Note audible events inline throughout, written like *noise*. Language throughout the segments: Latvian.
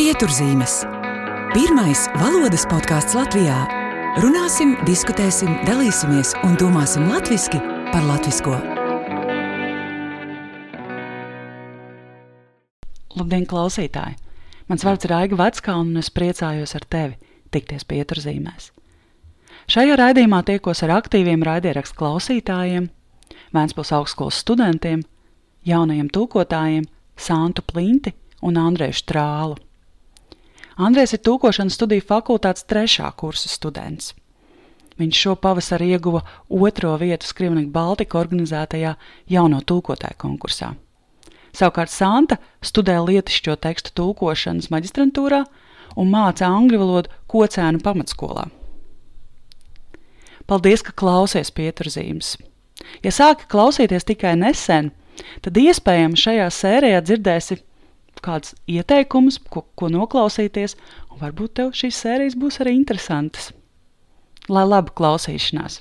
Pieturzīmes. Pirmais valodas podkāsts Latvijā. Runāsim, diskutēsim, dalīsimies un domāsim latviešu par latviešu. Labdien, klausītāji! Mans vārds ir Aiga Veckalna, un es priecājos ar tevi tikties pieturzīmēs. Šajā raidījumā tiekos ar aktīviem raidierakstu klausītājiem, Vēncpils augstskolas studentiem, jaunajiem tulkotājiem Santu Plinti un Andrēju Strālu. Andrēs ir tūkošanas studiju fakultātes trešā kursa students. Viņš šo pavasari ieguva otro vietu Skrivnieku Baltika organizētajā jauno tūkotāju konkursā. Savukārt Santa studē lietišķo tekstu tūkošanas maģistrantūrā un māca angļu valodu kocēnu pamatskolā. Paldies, ka klausies pieturzīmes! Ja sāki klausīties tikai nesen, tad iespējams šajā sērijā dzirdēsi kādus ieteikumus, ko, ko noklausīties, un varbūt tev šīs sērijas būs arī interesantas. Lai laba klausīšanās!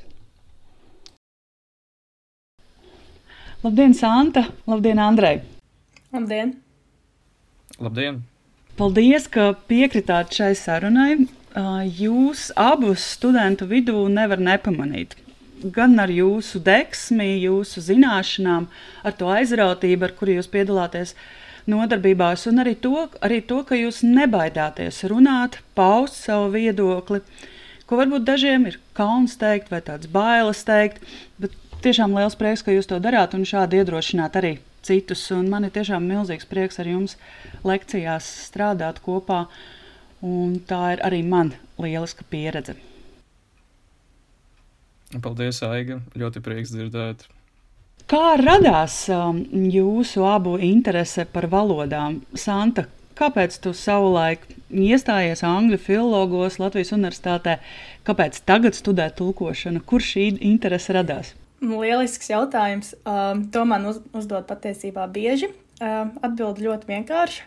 Labdien, Santa! Labdien, Andrej! Labdien! Labdien! Paldies, ka piekritāt šai sarunai. Jūs abus studentu vidū nevar nepamanīt gan ar jūsu deksmi, jūsu zināšanām, ar to aizrautību, ar kuru jūs piedalāties nodarbībās, un arī to, arī to, ka jūs nebaidāties runāt, paust savu viedokli, ko varbūt dažiem ir kauns teikt vai tāds bailes teikt, bet tiešām liels prieks, ka jūs to darāt un šādi iedrošināt arī citus. Un man ir tiešām milzīgs prieks ar jums lekcijās strādāt kopā, un tā ir arī man lieliska pieredze. Paldies, Aiga. Ļoti prieks dzirdēt. Kā radās um, jūsu abu interese par valodām? Santa, kāpēc tu savulaik iestājies Angļu filologos Latvijas Universitātē? Kāpēc tagad studē tulkošanu? Kur šī interese radās? Lielisks jautājums. Um, to man uz, uzdod patiesībā bieži. Um, Atbildi ļoti vienkārši.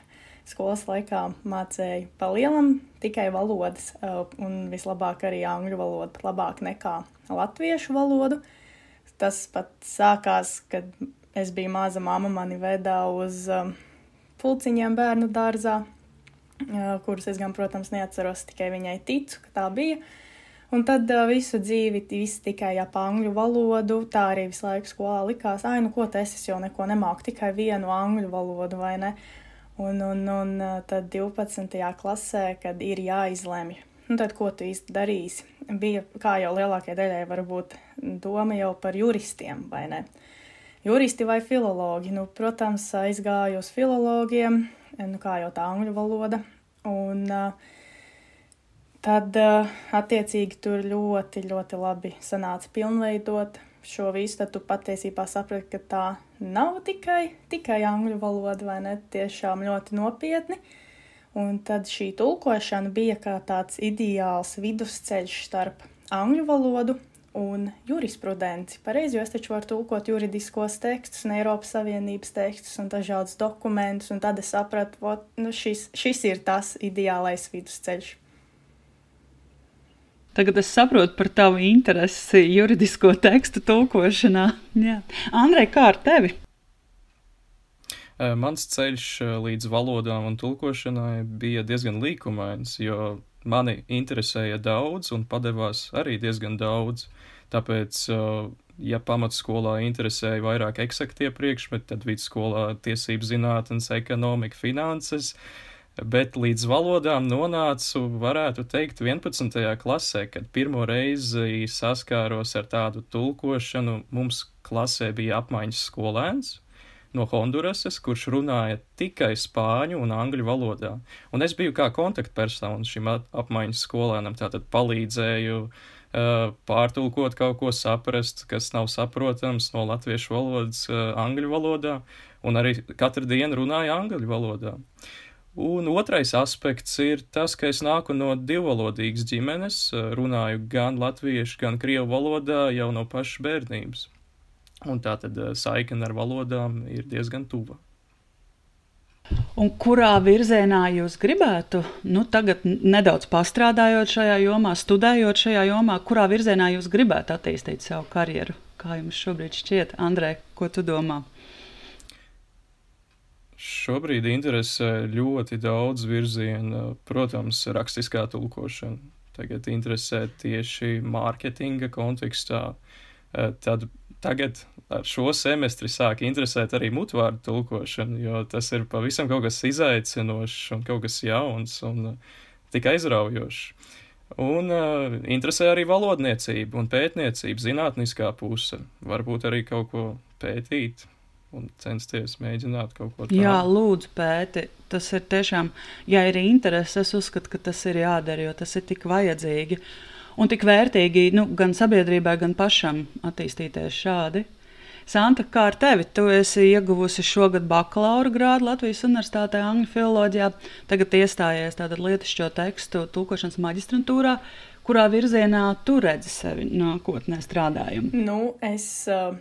Skolas laikā mācīju pa lielam tikai valodas, uh, un vislabāk arī angļu valodu, pat labāk nekā latviešu valodu. Tas pat sākās, kad es biju maza mamma, mani vedā uz um, pulciņiem bērnu dārzā, uh, kurus es gan, protams, neatceros, tikai viņai ticu, ka tā bija. Un tad uh, visu dzīvi viss tikai ap angļu valodu, tā arī visu laiku skolā likās, ai, nu ko tas es jau neko nemāku, tikai vienu angļu valodu, vai ne? Un, un, un uh, tad 12. klasē, kad ir jāizlemj, nu tad ko tu īsti darīsi? bija, kā jau lielākajai daļai, varbūt doma jau par juristiem, vai ne? Juristi vai filologi? Nu, protams, aizgāju uz filologiem, nu, kā jau tā angļu valoda. Un tad, attiecīgi, tur ļoti, ļoti labi sanāca pilnveidot šo visu. Tad tu patiesībā saprati, ka tā nav tikai, tikai angļu valoda, vai ne? Tiešām ļoti nopietni. Uh, Un tad šī tulkošana bija kā tāds ideāls vidusceļš starp angļu valodu un jurisprudenci. Pareizi, jo es taču varu tulkot juridiskos tekstus un Eiropas Savienības tekstus un dažādus dokumentus, un tad es sapratu, ka nu, šis, šis ir tas ideālais vidusceļš. Tagad es saprotu par tavu interesi juridisko tekstu tulkošanā. Jā. Andrej, kā ar tevi? Mans ceļš līdz valodām un tulkošanai bija diezgan līkumains, jo mani interesēja daudz un padevās arī diezgan daudz. Tāpēc, ja pamatskolā interesēja vairāk eksaktie priekšmeti, tad vidusskolā tiesības zinātnes, ekonomika, finanses. Bet līdz valodām nonācu, varētu teikt, 11. klasē, kad pirmo reizi saskāros ar tādu tulkošanu. Mums klasē bija apmaiņas skolēns, no Hondurasas, kurš runāja tikai spāņu un angļu valodā. Un es biju kā kontaktpersona šim apmaiņas skolēnam, tātad palīdzēju uh, pārtulkot kaut ko saprast, kas nav saprotams no latviešu valodas uh, angļu valodā, un arī katru dienu runāju angļu valodā. Un otrais aspekts ir tas, ka es nāku no divvalodīgas ģimenes, runāju gan latviešu, gan krievu valodā jau no pašas bērnības. Un tā tad eh, saikne ar valodām ir diezgan tuva. Un kurā virzienā jūs gribētu, nu, tagad nedaudz pastrādājot šajā jomā, studējot šajā jomā, kurā virzienā jūs gribētu attīstīt savu karjeru? Kā jums šobrīd šķiet, Andrē, ko tu domā? šobrīd interesē ļoti daudz virzienu, protams, rakstiskā tulkošana. Tagad interesē tieši mārketinga kontekstā. Tad tagad ar šo semestri sāk interesēt arī mutvārdu tulkošana, jo tas ir pavisam kaut kas izaicinošs un kaut kas jauns un tik aizraujošs. Un uh, interesē arī valodniecība un pētniecība, zinātniskā puse. Varbūt arī kaut ko pētīt un censties mēģināt kaut ko tādu. Jā, lūdzu, pēti. Tas ir tiešām, ja ir interese, es uzskatu, ka tas ir jādara, jo tas ir tik vajadzīgi un tik vērtīgi nu, gan sabiedrībai, gan pašam attīstīties šādi. Santa, kā ar tevi? Tu esi ieguvusi šogad bakalaura grādu Latvijas Universitātē Angļu filoloģijā, tagad iestājies lietišķo tekstu tulkošanas maģistrantūrā. Kurā virzienā tu redzi sevi nākotnē strādājumu? Nu, es uh,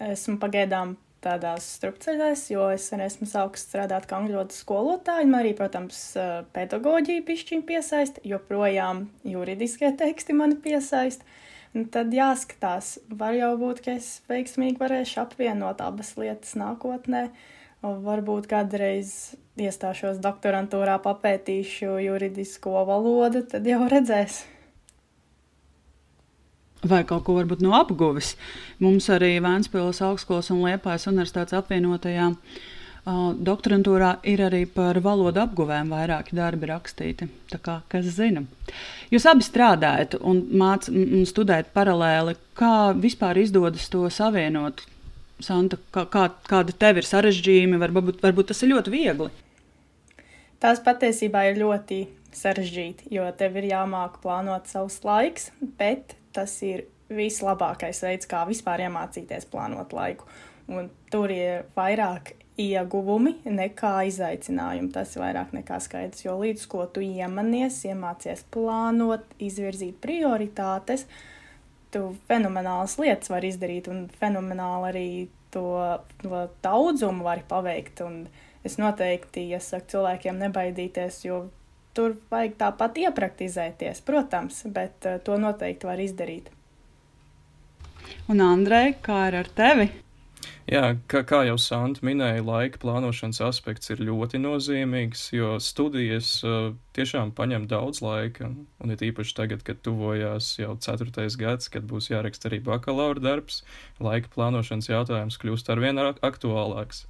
esmu pagaidām tādās strupceļās, jo es sen esmu sākusi strādāt kā angļu valodas skolotāja, un arī, protams, uh, pedagoģija pišķiņa piesaista, joprojām juridiskie teksti mani piesaista. Un tad jāskatās, var jau būt, ka es veiksmīgi varēšu apvienot abas lietas nākotnē. Varbūt kādreiz iestāšos doktorantūrā, papētīšu juridisko valodu, tad jau redzēs. Vai kaut ko varbūt no apguves. Mums arī Vēnspils augstskolas un Liepājas universitātes apvienotajā uh, Doktorantūrā ir arī par valodu apguvēm vairāki darbi rakstīti. Tā kā kas zina. Jūs abi strādājat un mācāt, studējat paralēli. Kā vispār izdodas to savienot? Santa, kā, kā, kāda tev ir sarežģījumi? Varbūt, varbūt tas ir ļoti viegli. Tās patiesībā ir ļoti sarežģīti, jo tev ir jāmāk plānot savus laiks, bet tas ir vislabākais veids, kā vispār iemācīties plānot laiku. Un tur ir vairāk ieguvumi nekā izaicinājumi. Tas ir vairāk nekā skaidrs, jo līdz ko tu iemanies, iemācies plānot, izvirzīt prioritātes, tu fenomenālas lietas vari izdarīt un fenomenāli arī to, to daudzumu vari paveikt. Un es noteikti iesaku cilvēkiem nebaidīties, jo tur vajag tāpat iepraktizēties, protams, bet uh, to noteikti var izdarīt. Un, Andrej, kā ir ar tevi? Jā, kā, kā jau Santa minēja, laika plānošanas aspekts ir ļoti nozīmīgs, jo studijas uh, tiešām paņem daudz laika. Un ir īpaši tagad, kad tuvojās jau ceturtais gads, kad būs jāraksta arī bakalaura darbs, laika plānošanas jautājums kļūst arvien aktuālāks.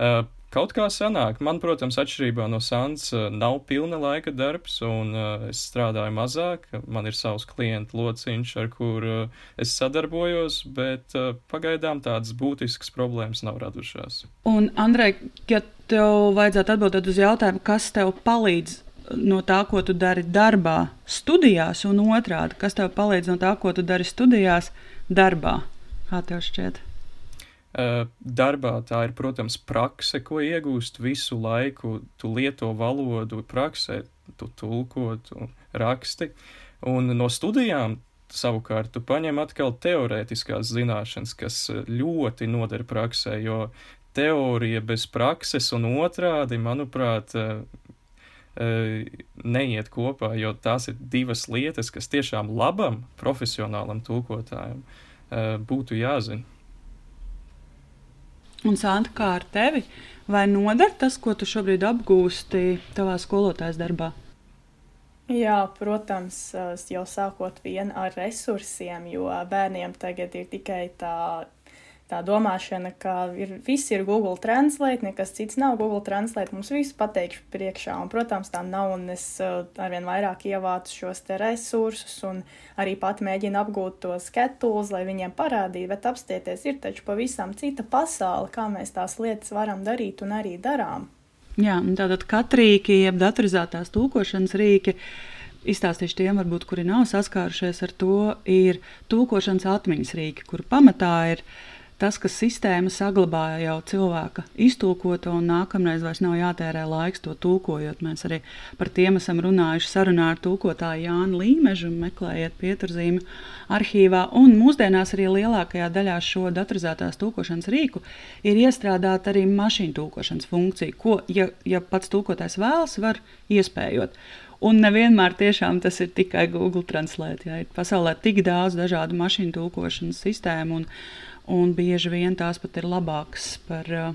Uh, Kaut kā sanāk, man, protams, atšķirībā no Sants, eh, nav pilna laika darbs, un uh, es strādāju mazāk. Man ir savs klientu lociņš, ar kuru uh, es sadarbojos, bet uh, pagaidām tādas būtiskas problēmas nav radušās. Un, Andrej, ja tev vajadzētu atbildēt uz jautājumu, kas tev palīdz no tā, ko tu dari darbā, studijās, un otrādi, kas tev palīdz no tā, ko tu dari studijās, darbā? Kā tev šķiet? Darbā tā ir, protams, prakse, ko iegūst visu laiku. Tu lieto valodu praksē, tu tulko, tu raksti. Un no studijām savukārt tu paņem atkal teorētiskās zināšanas, kas ļoti noder praksē, jo teorija bez prakses un otrādi, manuprāt, neiet kopā, jo tās ir divas lietas, kas tiešām labam profesionālam tulkotājam būtu jāzina. Un Santa, kā ar tevi, vai noder tas, ko tu šobrīd apgūsti savā skolotājas darbā? Jā, protams, jau sākot vien ar resursiem, jo bērniem tagad ir tikai tā tā domāšana, ka ir, viss ir Google Translate, nekas cits nav Google Translate, mums viss pateikšu priekšā, un, protams, tā nav, un es uh, arvien vairāk ievācu šos te resursus, un arī pat mēģinu apgūt tos ketuls, lai viņiem parādītu, bet apstieties ir taču pavisam cita pasaule, kā mēs tās lietas varam darīt un arī darām. Jā, tātad katrīki, jeb datorizētās tūkošanas rīki, izstāstīšu tiem, varbūt, kuri nav saskārušies ar to, ir tūkošanas atmiņas rīki, kur pamatā ir tas, ka sistēma saglabāja jau cilvēka iztulkoto, un nākamreiz vairs nav jātērē laiks to tulkojot. Mēs arī par tiem esam runājuši sarunā ar tulkotāju Jānu Līmežu, meklējiet pieturzīmi arhīvā. Un mūsdienās arī lielākajā daļā šo datorizētās tulkošanas rīku ir iestrādāta arī mašīnu tulkošanas funkcija, ko, ja, ja pats tulkotājs vēlas, var iespējot. Un nevienmēr tiešām tas ir tikai Google Translate. Jā. Ir pasaulē tik daudz dažādu mašīnu tulkošanas sistēmu. Un, un bieži vien tās pat ir labākas par uh,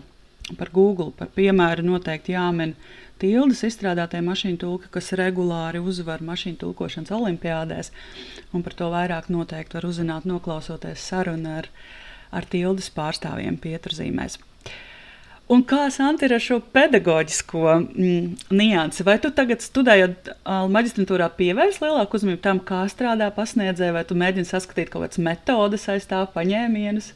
par Google, par piemēru noteikti jāmin Tildes izstrādātie mašīnu tulki, kas regulāri uzvar mašīnu tulkošanas olimpiādēs, un par to vairāk noteikti var uzzināt, noklausoties sarunu ar, ar Tildes pārstāvjiem pieturzīmēs. Un kā Santa ir ar šo pedagoģisko mm, niansi? Vai tu tagad studējot maģistrantūrā pievērsi lielāku uzmanību tam, kā strādā pasniedzēji, vai tu mēģini saskatīt kaut kādas metodes aiz tā paņēmienus?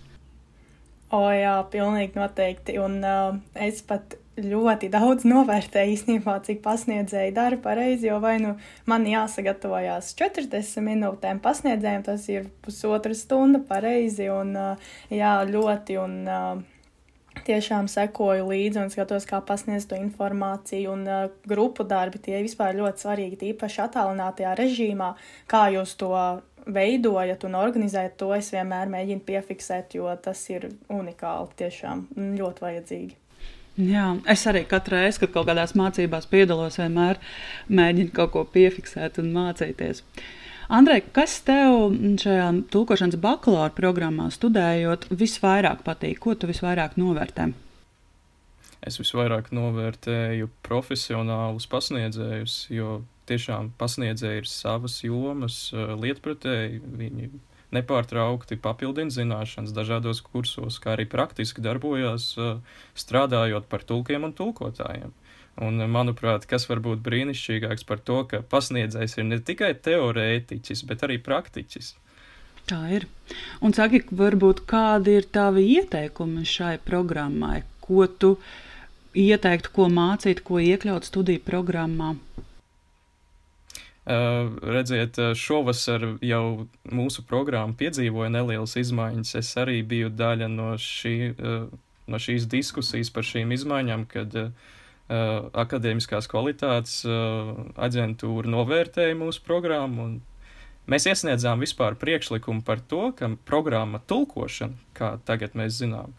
O, jā, pilnīgi noteikti. Un uh, es pat ļoti daudz novērtēju īstenībā, cik pasniedzēji dara pareizi, jo vai nu man jāsagatavojās 40 minūtēm pasniedzējiem, tas ir pusotra stunda pareizi un uh, jā, ļoti un. Uh, tiešām sekoju līdzi un skatos, kā pasniedz to informāciju. Un uh, grupu darbi tie vispār ļoti svarīgi, tīpaši attālinātajā režīmā, kā jūs to veidojat un organizējat to. Es vienmēr mēģinu piefiksēt, jo tas ir unikāli, tiešām ļoti vajadzīgi. Jā, es arī katru reizi, kad kaut kādās mācībās piedalos, vienmēr mēģinu kaut ko piefiksēt un mācīties. Andrej, kas tev šajā tulkošanas bakalaura programmā studējot visvairāk patīk? Ko tu visvairāk novērtē? Es visvairāk novērtēju profesionālus pasniedzējus, jo tiešām pasniedzēji ir savas jomas eh, lietpratēji. Viņi nepārtraukti papildina zināšanas dažādos kursos, kā arī praktiski darbojās eh, strādājot par tulkiem un tulkotājiem. Un, manuprāt, kas var būt brīnišķīgāks par to, ka pasniedzējs ir ne tikai teorētiķis, bet arī praktiķis. Tā ir. Un saki, varbūt kādi ir tavi ieteikumi šai programmai? Ko tu ieteiktu, ko mācīt, ko iekļaut studiju programmā? Uh, redziet, šovasar jau mūsu programma piedzīvoja nelielas izmaiņas. Es arī biju daļa no, šī, uh, no šīs diskusijas par šīm izmaiņām, kad uh, akadēmiskās kvalitātes aģentūra novērtēja mūsu programmu. Mēs iesniedzām vispār priekšlikumu par to, ka programma tulkošana, kā tagad mēs zinām,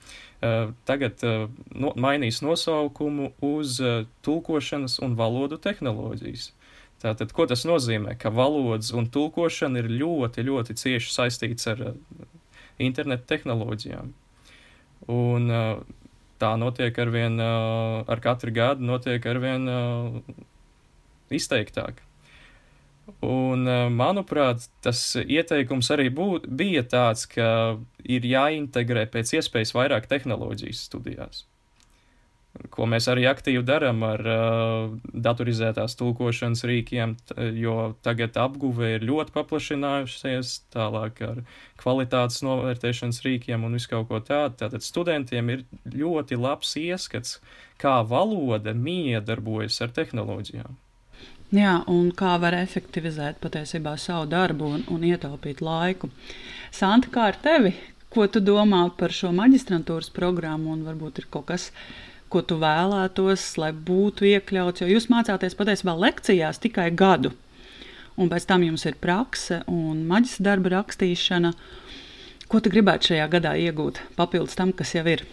tagad no, mainīs nosaukumu uz tulkošanas un valodu tehnoloģijas. Tātad, ko tas nozīmē? Ka valodas un tulkošana ir ļoti, ļoti cieši saistīts ar uh, internetu tehnoloģijām. Un, uh, tā notiek ar vien, ar katru gadu notiek ar vien izteiktāk. Un, manuprāt, tas ieteikums arī būt, bija tāds, ka ir jāintegrē pēc iespējas vairāk tehnoloģijas studijās ko mēs arī aktīvi darām ar uh, datorizētās tulkošanas rīkiem, jo tagad apguve ir ļoti paplašinājusies, tālāk ar kvalitātes novērtēšanas rīkiem un visu kaut ko tādu. Tātad studentiem ir ļoti labs ieskats, kā valoda miedarbojas ar tehnoloģijām. Jā, un kā var efektivizēt patiesībā savu darbu un, un ietaupīt laiku. Santa, kā ar tevi? Ko tu domā par šo maģistrantūras programmu un varbūt ir kaut kas, kas ko tu vēlētos, lai būtu iekļauts. Jo jūs mācāties patiesībā lekcijās tikai gadu, un pēc tam jums ir prakse un maģistra darba rakstīšana. Ko tu gribētu šajā gadā iegūt papildus tam, kas jau ir?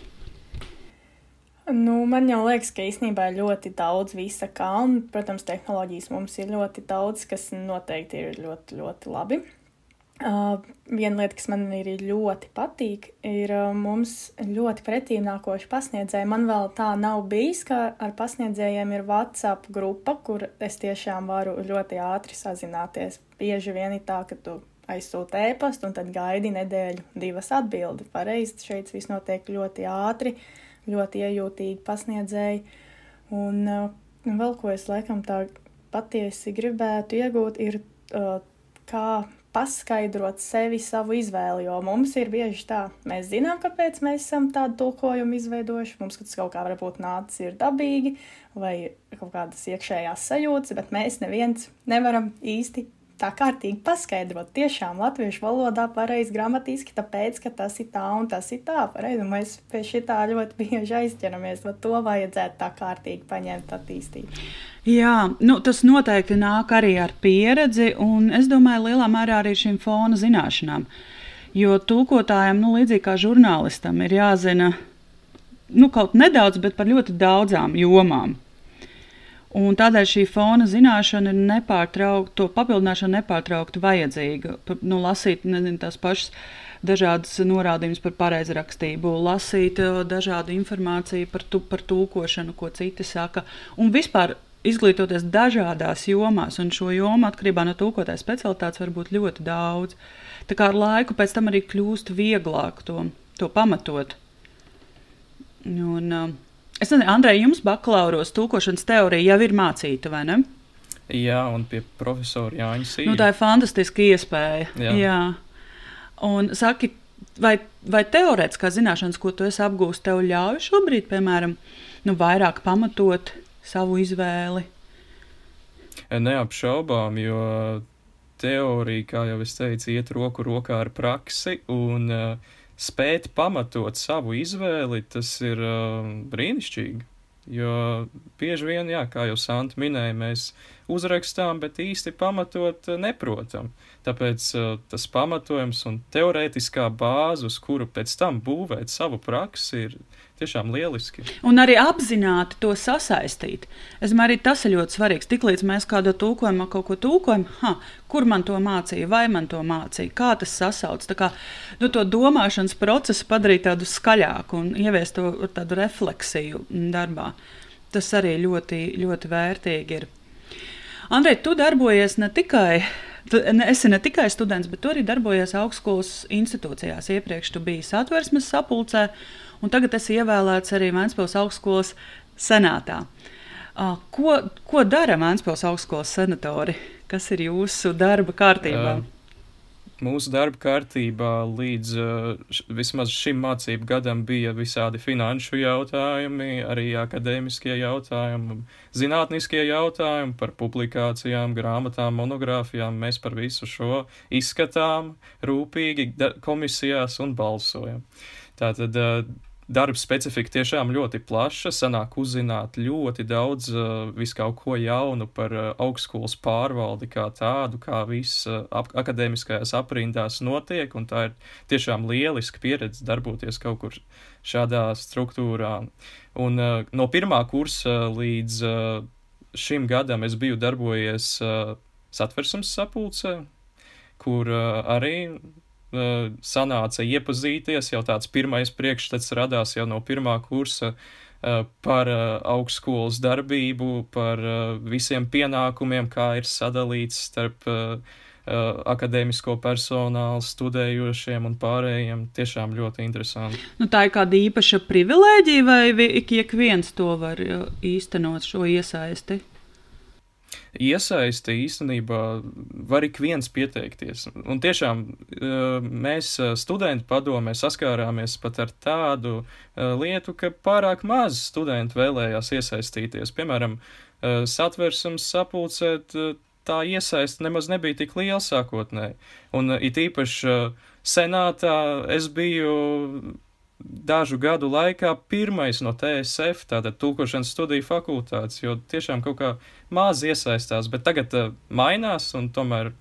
Nu, man jau liekas, ka īstenībā ir ļoti daudz visa kā, un, protams, tehnoloģijas mums ir ļoti daudz, kas noteikti ir ļoti, ļoti labi. Uh, viena lieta, kas man ir ļoti patīk, ir uh, mums ļoti pretīm nākoši pasniedzēji. Man vēl tā nav bijis, ka ar pasniedzējiem ir WhatsApp grupa, kur es tiešām varu ļoti ātri sazināties. Bieži vien ir tā, ka tu aizsūti ēpastu un tad gaidi nedēļu, divas atbildi. Pareizi šeit viss notiek ļoti ātri, ļoti iejūtīgi pasniedzēji. Un uh, vēl ko es laikam tā patiesi gribētu iegūt, ir kā paskaidrot sevi savu izvēli, jo mums ir bieži tā, mēs zinām, kāpēc mēs esam tādu tulkojumu izveidojuši, mums tas kaut kā varbūt nācis ir dabīgi vai kaut kādas iekšējās sajūtas, bet mēs neviens nevaram īsti tā kārtīgi paskaidrot tiešām latviešu valodā pareizi gramatiski, tāpēc, ka tas ir tā un tas ir tā pareizi, un mēs pie šitā ļoti bieži aizķeramies, bet to vajadzētu tā kārtīgi paņemt attīstīt. Jā, nu, tas noteikti nāk arī ar pieredzi, un es domāju, lielā mērā arī šīm fona zināšanām. Jo tulkotājiem, nu, līdzīgi kā žurnālistam, ir jāzina nu, kaut nedaudz, bet par ļoti daudzām jomām. Un tādēļ šī fona zināšana ir nepārtraukta, to papildināšana nepārtraukti vajadzīga. Nu, lasīt nezinu, tās pašas dažādas norādījumus par pareizrakstību, lasīt dažādu informāciju par, tu, par tulkošanu, ko citi saka. Un vispār izglītoties dažādās jomās, un šo jomu atkarībā no tulkotāja specialitātes var būt ļoti daudz. Tā kā ar laiku pēc tam arī kļūst vieglāk to, to pamatot. Un, uh, es nezinu, Andrej, jums bakalauros tulkošanas teorija jau ir mācīta, vai ne? Jā, un pie profesora Jāņa Sīja. Nu, tā ir fantastiska iespēja. Jā. Jā. Un saki, vai, vai teorētiskā zināšanas, ko tu esi apgūst, tev ļauj šobrīd, piemēram, nu, vairāk pamatot savu izvēli? Neapšaubām, jo teorija, kā jau es teicu, iet roku rokā ar praksi. Un, uh, spēt pamatot savu izvēli, tas ir uh, brīnišķīgi. Jo bieži vien, jā, kā jau Santa minēja, mēs uzrakstām, bet īsti pamatot neprotam. Tāpēc uh, tas pamatojums un teorētiskā bāze, uz kuru pēc tam būvēt savu praksi, ir tiešām lieliski. Un arī apzināti to sasaistīt. Es domāju, arī tas ir ļoti svarīgs. Tiklīdz mēs kādu tulkojumu, kaut ko tulkojam, ha, kur man to mācīja, vai man to mācīja, kā tas sasauc. Tā kā nu, to domāšanas procesu padarīt tādu skaļāku un ieviest to tādu refleksiju darbā. Tas arī ļoti, ļoti vērtīgi ir. Andrej, tu darbojies ne tikai Tu esi ne tikai students, bet arī darbojies augstskolas institūcijās. Iepriekš tu biji satversmes sapulcē, un tagad esi ievēlēts arī Vēncpils augstskolas senātā. Ko, ko dara Vēncpils augstskolas senatori? Kas ir jūsu darba kārtībā? Uh mūsu darba kārtībā līdz uh, vismaz šim mācību gadam bija visādi finanšu jautājumi, arī akadēmiskie jautājumi, zinātniskie jautājumi par publikācijām, grāmatām, monogrāfijām. Mēs par visu šo izskatām rūpīgi komisijās un balsojam. Tātad darba specifika tiešām ļoti plaša. Sanāk uzzināt ļoti daudz uh, viskaut ko jaunu par uh, augstskolas pārvaldi kā tādu, kā viss uh, ap akadēmiskajās aprindās notiek, un tā ir tiešām lieliska pieredze darboties kaut kur šādā struktūrā. Un uh, no pirmā kursa līdz uh, šim gadam es biju darbojies uh, satversmes sapulcē, kur uh, arī sanāca iepazīties, jau tāds pirmais priekšstats radās jau no pirmā kursa par augstskolas darbību, par visiem pienākumiem, kā ir sadalīts starp akadēmisko personālu, studējošiem un pārējiem. Tiešām ļoti interesanti. Nu, tā ir kāda īpaša privilēģija, vai ik viens to var īstenot, šo iesaisti? Iesaisti īstenībā var ik viens pieteikties. Un tiešām mēs studentu padomē saskārāmies pat ar tādu lietu, ka pārāk maz studentu vēlējās iesaistīties. Piemēram, satversmes sapulcēt, tā iesaiste nemaz nebija tik liela sākotnēji. Un it īpaši senātā es biju dažu gadu laikā pirmais no TSF, tātad tulkošanas studiju fakultātes, jo tiešām kaut kā maz iesaistās, bet tagad uh, mainās un tomēr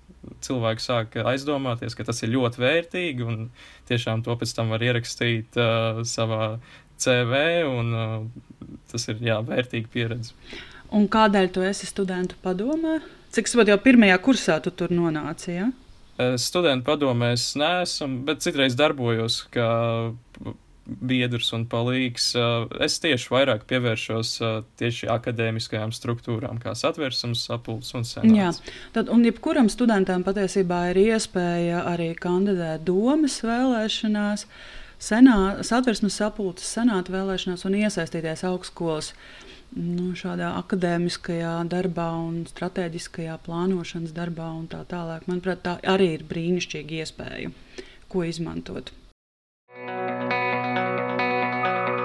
cilvēki sāk aizdomāties, ka tas ir ļoti vērtīgi un tiešām to pēc tam var ierakstīt uh, savā CV un uh, tas ir, jā, vērtīga pieredze. Un kādēļ tu esi studentu padomē? Cik saprot, jau pirmajā kursā tu tur nonāci, ja? Studentu padomēs neesmu, bet citreiz darbojos kā biedrs un palīgs. Es tieši vairāk pievēršos tieši akadēmiskajām struktūrām, kā satversmes sapulces un senāts. Jā, tad, un jebkuram studentam patiesībā ir iespēja arī kandidēt domas vēlēšanās, senā, satversmes sapulces senāta vēlēšanās un iesaistīties augstskolas nu, šādā akadēmiskajā darbā un strateģiskajā plānošanas darbā un tā tālāk. Manuprāt, tā arī ir brīnišķīga iespēja, ko izmantot.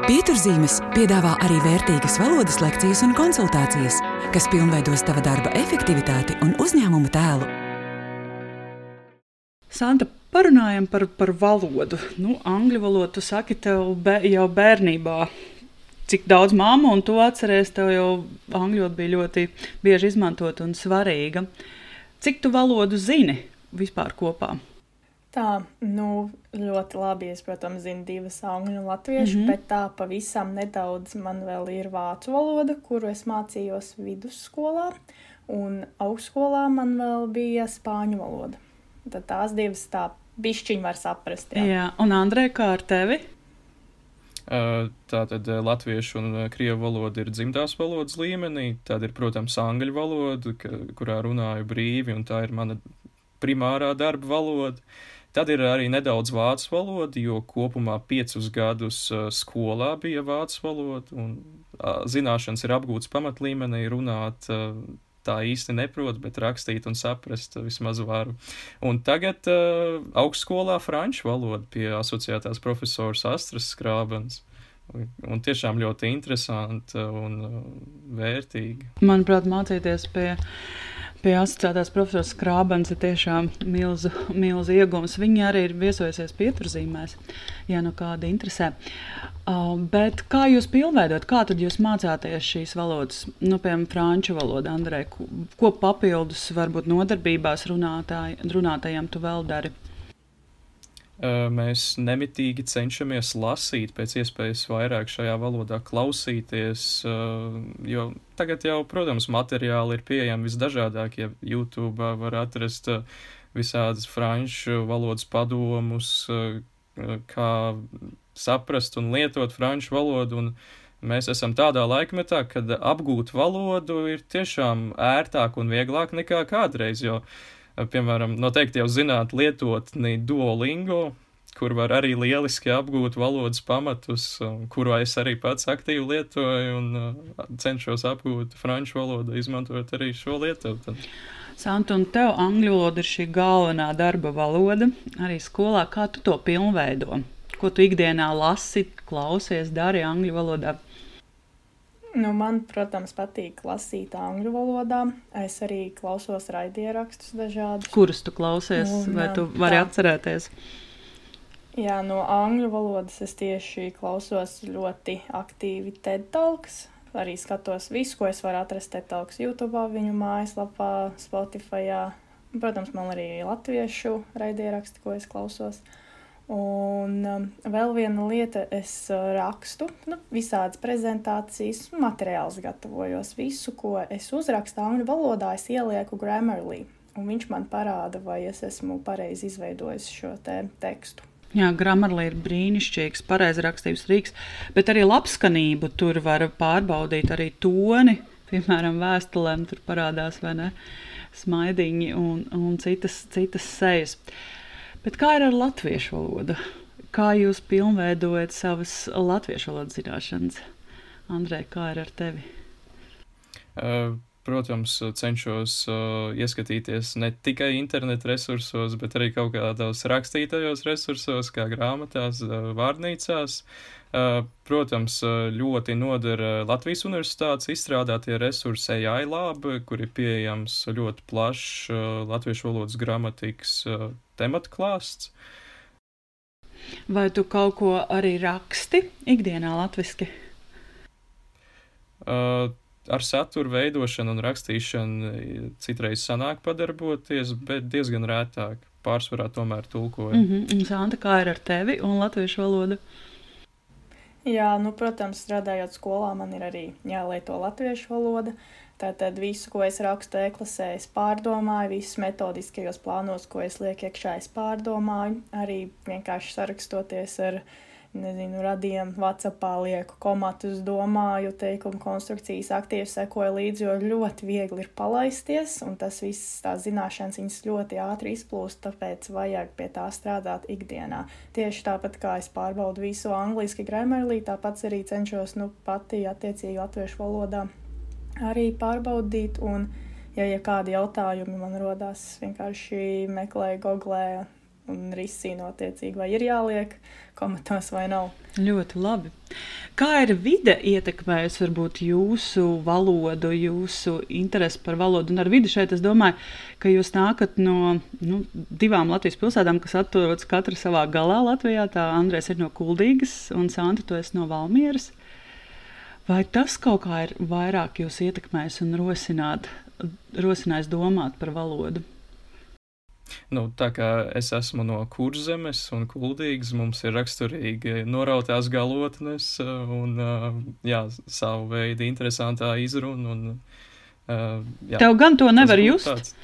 Pieturzīmes piedāvā arī vērtīgas valodas lekcijas un konsultācijas, kas pilnveidos tava darba efektivitāti un uzņēmuma tēlu. Santa, parunājam par, par valodu. Nu, angļu valodu saki tev be, jau bērnībā. Cik daudz māmu un tu atceries, tev jau angļu valoda bija ļoti bieži izmantot un svarīga. Cik tu valodu zini vispār kopā? Tā, nu, ļoti labi. Es, protams, zinu divas angļu un latviešu, mm -hmm. bet tā pavisam nedaudz man vēl ir vācu valoda, kuru es mācījos vidusskolā, un augstskolā man vēl bija spāņu valoda. Tad tās divas tā bišķiņi var saprast. Jā, jā. un Andrei, kā ar tevi? Tātad latviešu un krievu valoda ir dzimtās valodas līmenī, tad ir, protams, angļu valoda, kurā runāju brīvi, un tā ir mana primārā darba valoda. Tad ir arī nedaudz vācu valoda, jo kopumā piecus gadus skolā bija vācu valoda, un zināšanas ir apgūtas pamatlīmenī, runāt tā īsti neprotu, bet rakstīt un saprast vismaz varu. Un tagad uh, augstskolā franču valoda pie asociētās profesors Astras Skrābens. Un, tiešām ļoti interesanti un uh, vērtīgi. Manuprāt, mācīties pie pie asociētās profesors Krābens ir tiešām milzu, milzu iegums. Viņa arī ir viesojusies pieturzīmēs, ja nu kāda interesē. Uh, bet kā jūs pilnveidot, kā tad jūs mācāties šīs valodas, nu, piemēram, franču valodu, Andrei, ko, ko papildus varbūt nodarbībās runātāji, runātājiem tu vēl dari? Mēs nemitīgi cenšamies lasīt, pēc iespējas vairāk šajā valodā klausīties, jo tagad jau, protams, materiāli ir pieejami visdažādākie. YouTube var atrast visādas franču valodas padomus, kā saprast un lietot franču valodu. Un mēs esam tādā laikmetā, kad apgūt valodu ir tiešām ērtāk un vieglāk nekā kādreiz. Jo, uh, piemēram, noteikti jau zināt lietotni Duolingo, kur var arī lieliski apgūt valodas pamatus, kuru es arī pats aktīvi lietoju un uh, cenšos apgūt franču valodu, izmantojot arī šo lietotāju. Santa, un tev angļu valoda ir šī galvenā darba valoda arī skolā. Kā tu to pilnveido? Ko tu ikdienā lasi, klausies, dari angļu valodā? Nu, man, protams, patīk lasīt angļu valodā. Es arī klausos raidierakstus dažādus. Kurus tu klausies, un, vai tu vari tā. atcerēties? Jā, no angļu valodas es tieši klausos ļoti aktīvi TED Talks. Arī skatos visu, ko es varu atrast TED Talks YouTube, viņu mājaslapā, Spotify. Protams, man arī latviešu raidieraksti, ko es klausos. Uh, Un um, vēl viena lieta, es uh, rakstu nu, visādas prezentācijas, materiālus gatavojos. Visu, ko es uzrakstu angļu valodā, es ielieku Grammarly. Un viņš man parāda, vai es esmu pareizi izveidojis šo te tekstu. Jā, Grammarly ir brīnišķīgs, pareizi rakstīts rīks, bet arī labskanību tur var pārbaudīt, arī toni, piemēram, vēstulēm tur parādās, smaidiņi un, un citas, citas sejas. Uh, Bet kā ir ar latviešu valodu? Kā jūs pilnveidojat savas latviešu valodas zināšanas? Andrej, kā ir ar tevi? Uh, protams, cenšos uh, ieskatīties ne tikai internetu resursos, bet arī kaut kādos rakstītajos resursos, kā grāmatās, uh, vārnīcās. Uh, protams, ļoti noder Latvijas universitātes izstrādātie resursi AI Lab, kur ir pieejams ļoti plašs latviešu valodas gramatikas tematu klāsts. Vai tu kaut ko arī raksti ikdienā latviski? Uh, ar satura veidošanu un rakstīšanu citreiz sanāk padarboties, bet diezgan rētāk. Pārsvarā tomēr tulkoju. Mm -hmm. Santa, kā ir ar tevi un latviešu valodu? Jā, nu, protams, strādājot skolā, man ir arī jālieto latviešu valoda. Tātad visu, ko es rakstu e-klasē, es pārdomāju, visus metodiskajos plānos, ko es lieku iekšā, es pārdomāju. Arī vienkārši sarakstoties ar, nezinu, radiem, Whatsappā lieku komatus, domāju, teikumu konstrukcijas aktīvi sekoju līdzi, jo ļoti viegli ir palaisties, un tas viss, tās zināšanas, viņas ļoti ātri izplūst, tāpēc vajag pie tā strādāt ikdienā. Tieši tāpat kā es pārbaudu visu angliski gramerlī, tāpat arī cenšos, nu, pati attiecīgi latviešu valodā arī pārbaudīt. Un, ja, ja kādi jautājumi man rodās, vienkārši meklēju googlē un risinu attiecīgi, vai ir jāliek komentos vai nav. Ļoti labi. Kā ir vide ietekmējusi varbūt jūsu valodu, jūsu interesi par valodu? Un ar vidi šeit es domāju, ka jūs nākat no nu, divām Latvijas pilsētām, kas atrodas katra savā galā Latvijā. Tā Andrēs ir no Kuldīgas un Santa, tu esi no Valmieras. Vai tas kaut kā ir vairāk jūs ietekmējis un rosināt, rosinājis domāt par valodu? Nu, tā kā es esmu no kurzemes un kuldīgas, mums ir raksturīgi norautās galotnes un jā, savu veidu interesantā izruna. Un, jā, Tev gan to nevar just. Tāds.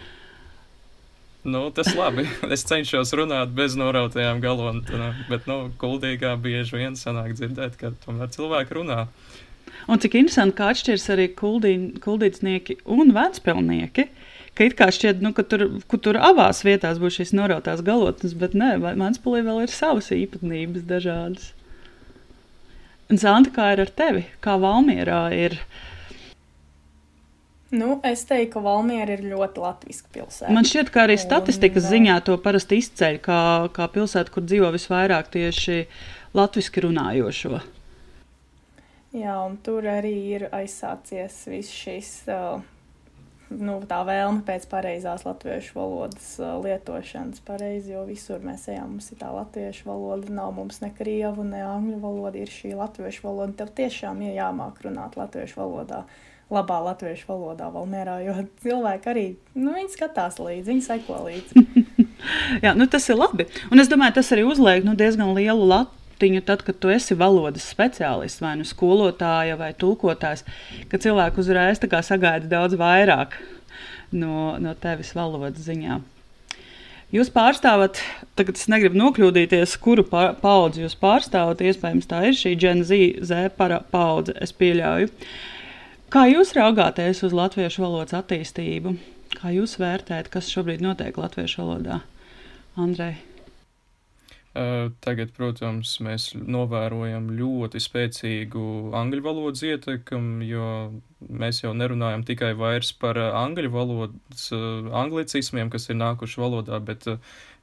Nu, tas labi. *laughs* Es cenšos runāt bez norautajām galvām, bet, nu, kuldīgā bieži vien sanāk dzirdēt, ka tomēr cilvēki runā. Un cik interesanti, kā atšķiras arī kuldī, kuldīdznieki un vecpilnieki. Ka it kā šķiet, nu, ka tur, tur abās vietās būs šīs norautās galotnes, bet nē, Manspēlī vēl ir savas īpatnības dažādas. Zanta, kā ir ar tevi? Kā Valmierā ir? Nu, es teiktu, ka Valmiera ir ļoti latviska pilsēta. Man šķiet, ka arī statistikas un, ziņā to parasti izceļ kā, kā pilsēta, kur dzīvo visvairāk tieši latviski runājošo. Jā, un tur arī ir aizsācies viss šis, nu, tā vēlme pēc pareizās latviešu valodas lietošanas. Pareizi, jo visur mēs ejam, mums ir tā latviešu valoda, nav mums ne krievu, ne angļu valoda, ir šī latviešu valoda. Tev tiešām ir jāmāk runāt latviešu valodā, labā latviešu valodā, valmērā, jo cilvēki arī, nu, skatās līdzi, viņi seko līdzi. *laughs* Jā, nu tas ir labi. Un es domāju, tas arī uzliek nu, diezgan lielu lat punktiņu, tad, kad tu esi valodas speciālists, vai nu skolotāja vai tulkotājs, ka cilvēki uzreiz sagaida daudz vairāk no, no tevis valodas ziņā. Jūs pārstāvat, tagad es negribu nokļūdīties, kuru paudzi jūs pārstāvat. Iespējams, tā ir šī Gen Z, Z paudze, es pieļauju. Kā jūs raugāties uz latviešu valodas attīstību? Kā jūs vērtējat, kas šobrīd notiek latviešu valodā? Andrej. Tagad, protams, mēs novērojam ļoti spēcīgu angļu valodas ietekmi, jo mēs jau nerunājam tikai par angļu valodas anglicismiem, kas ir nākuši valodā, bet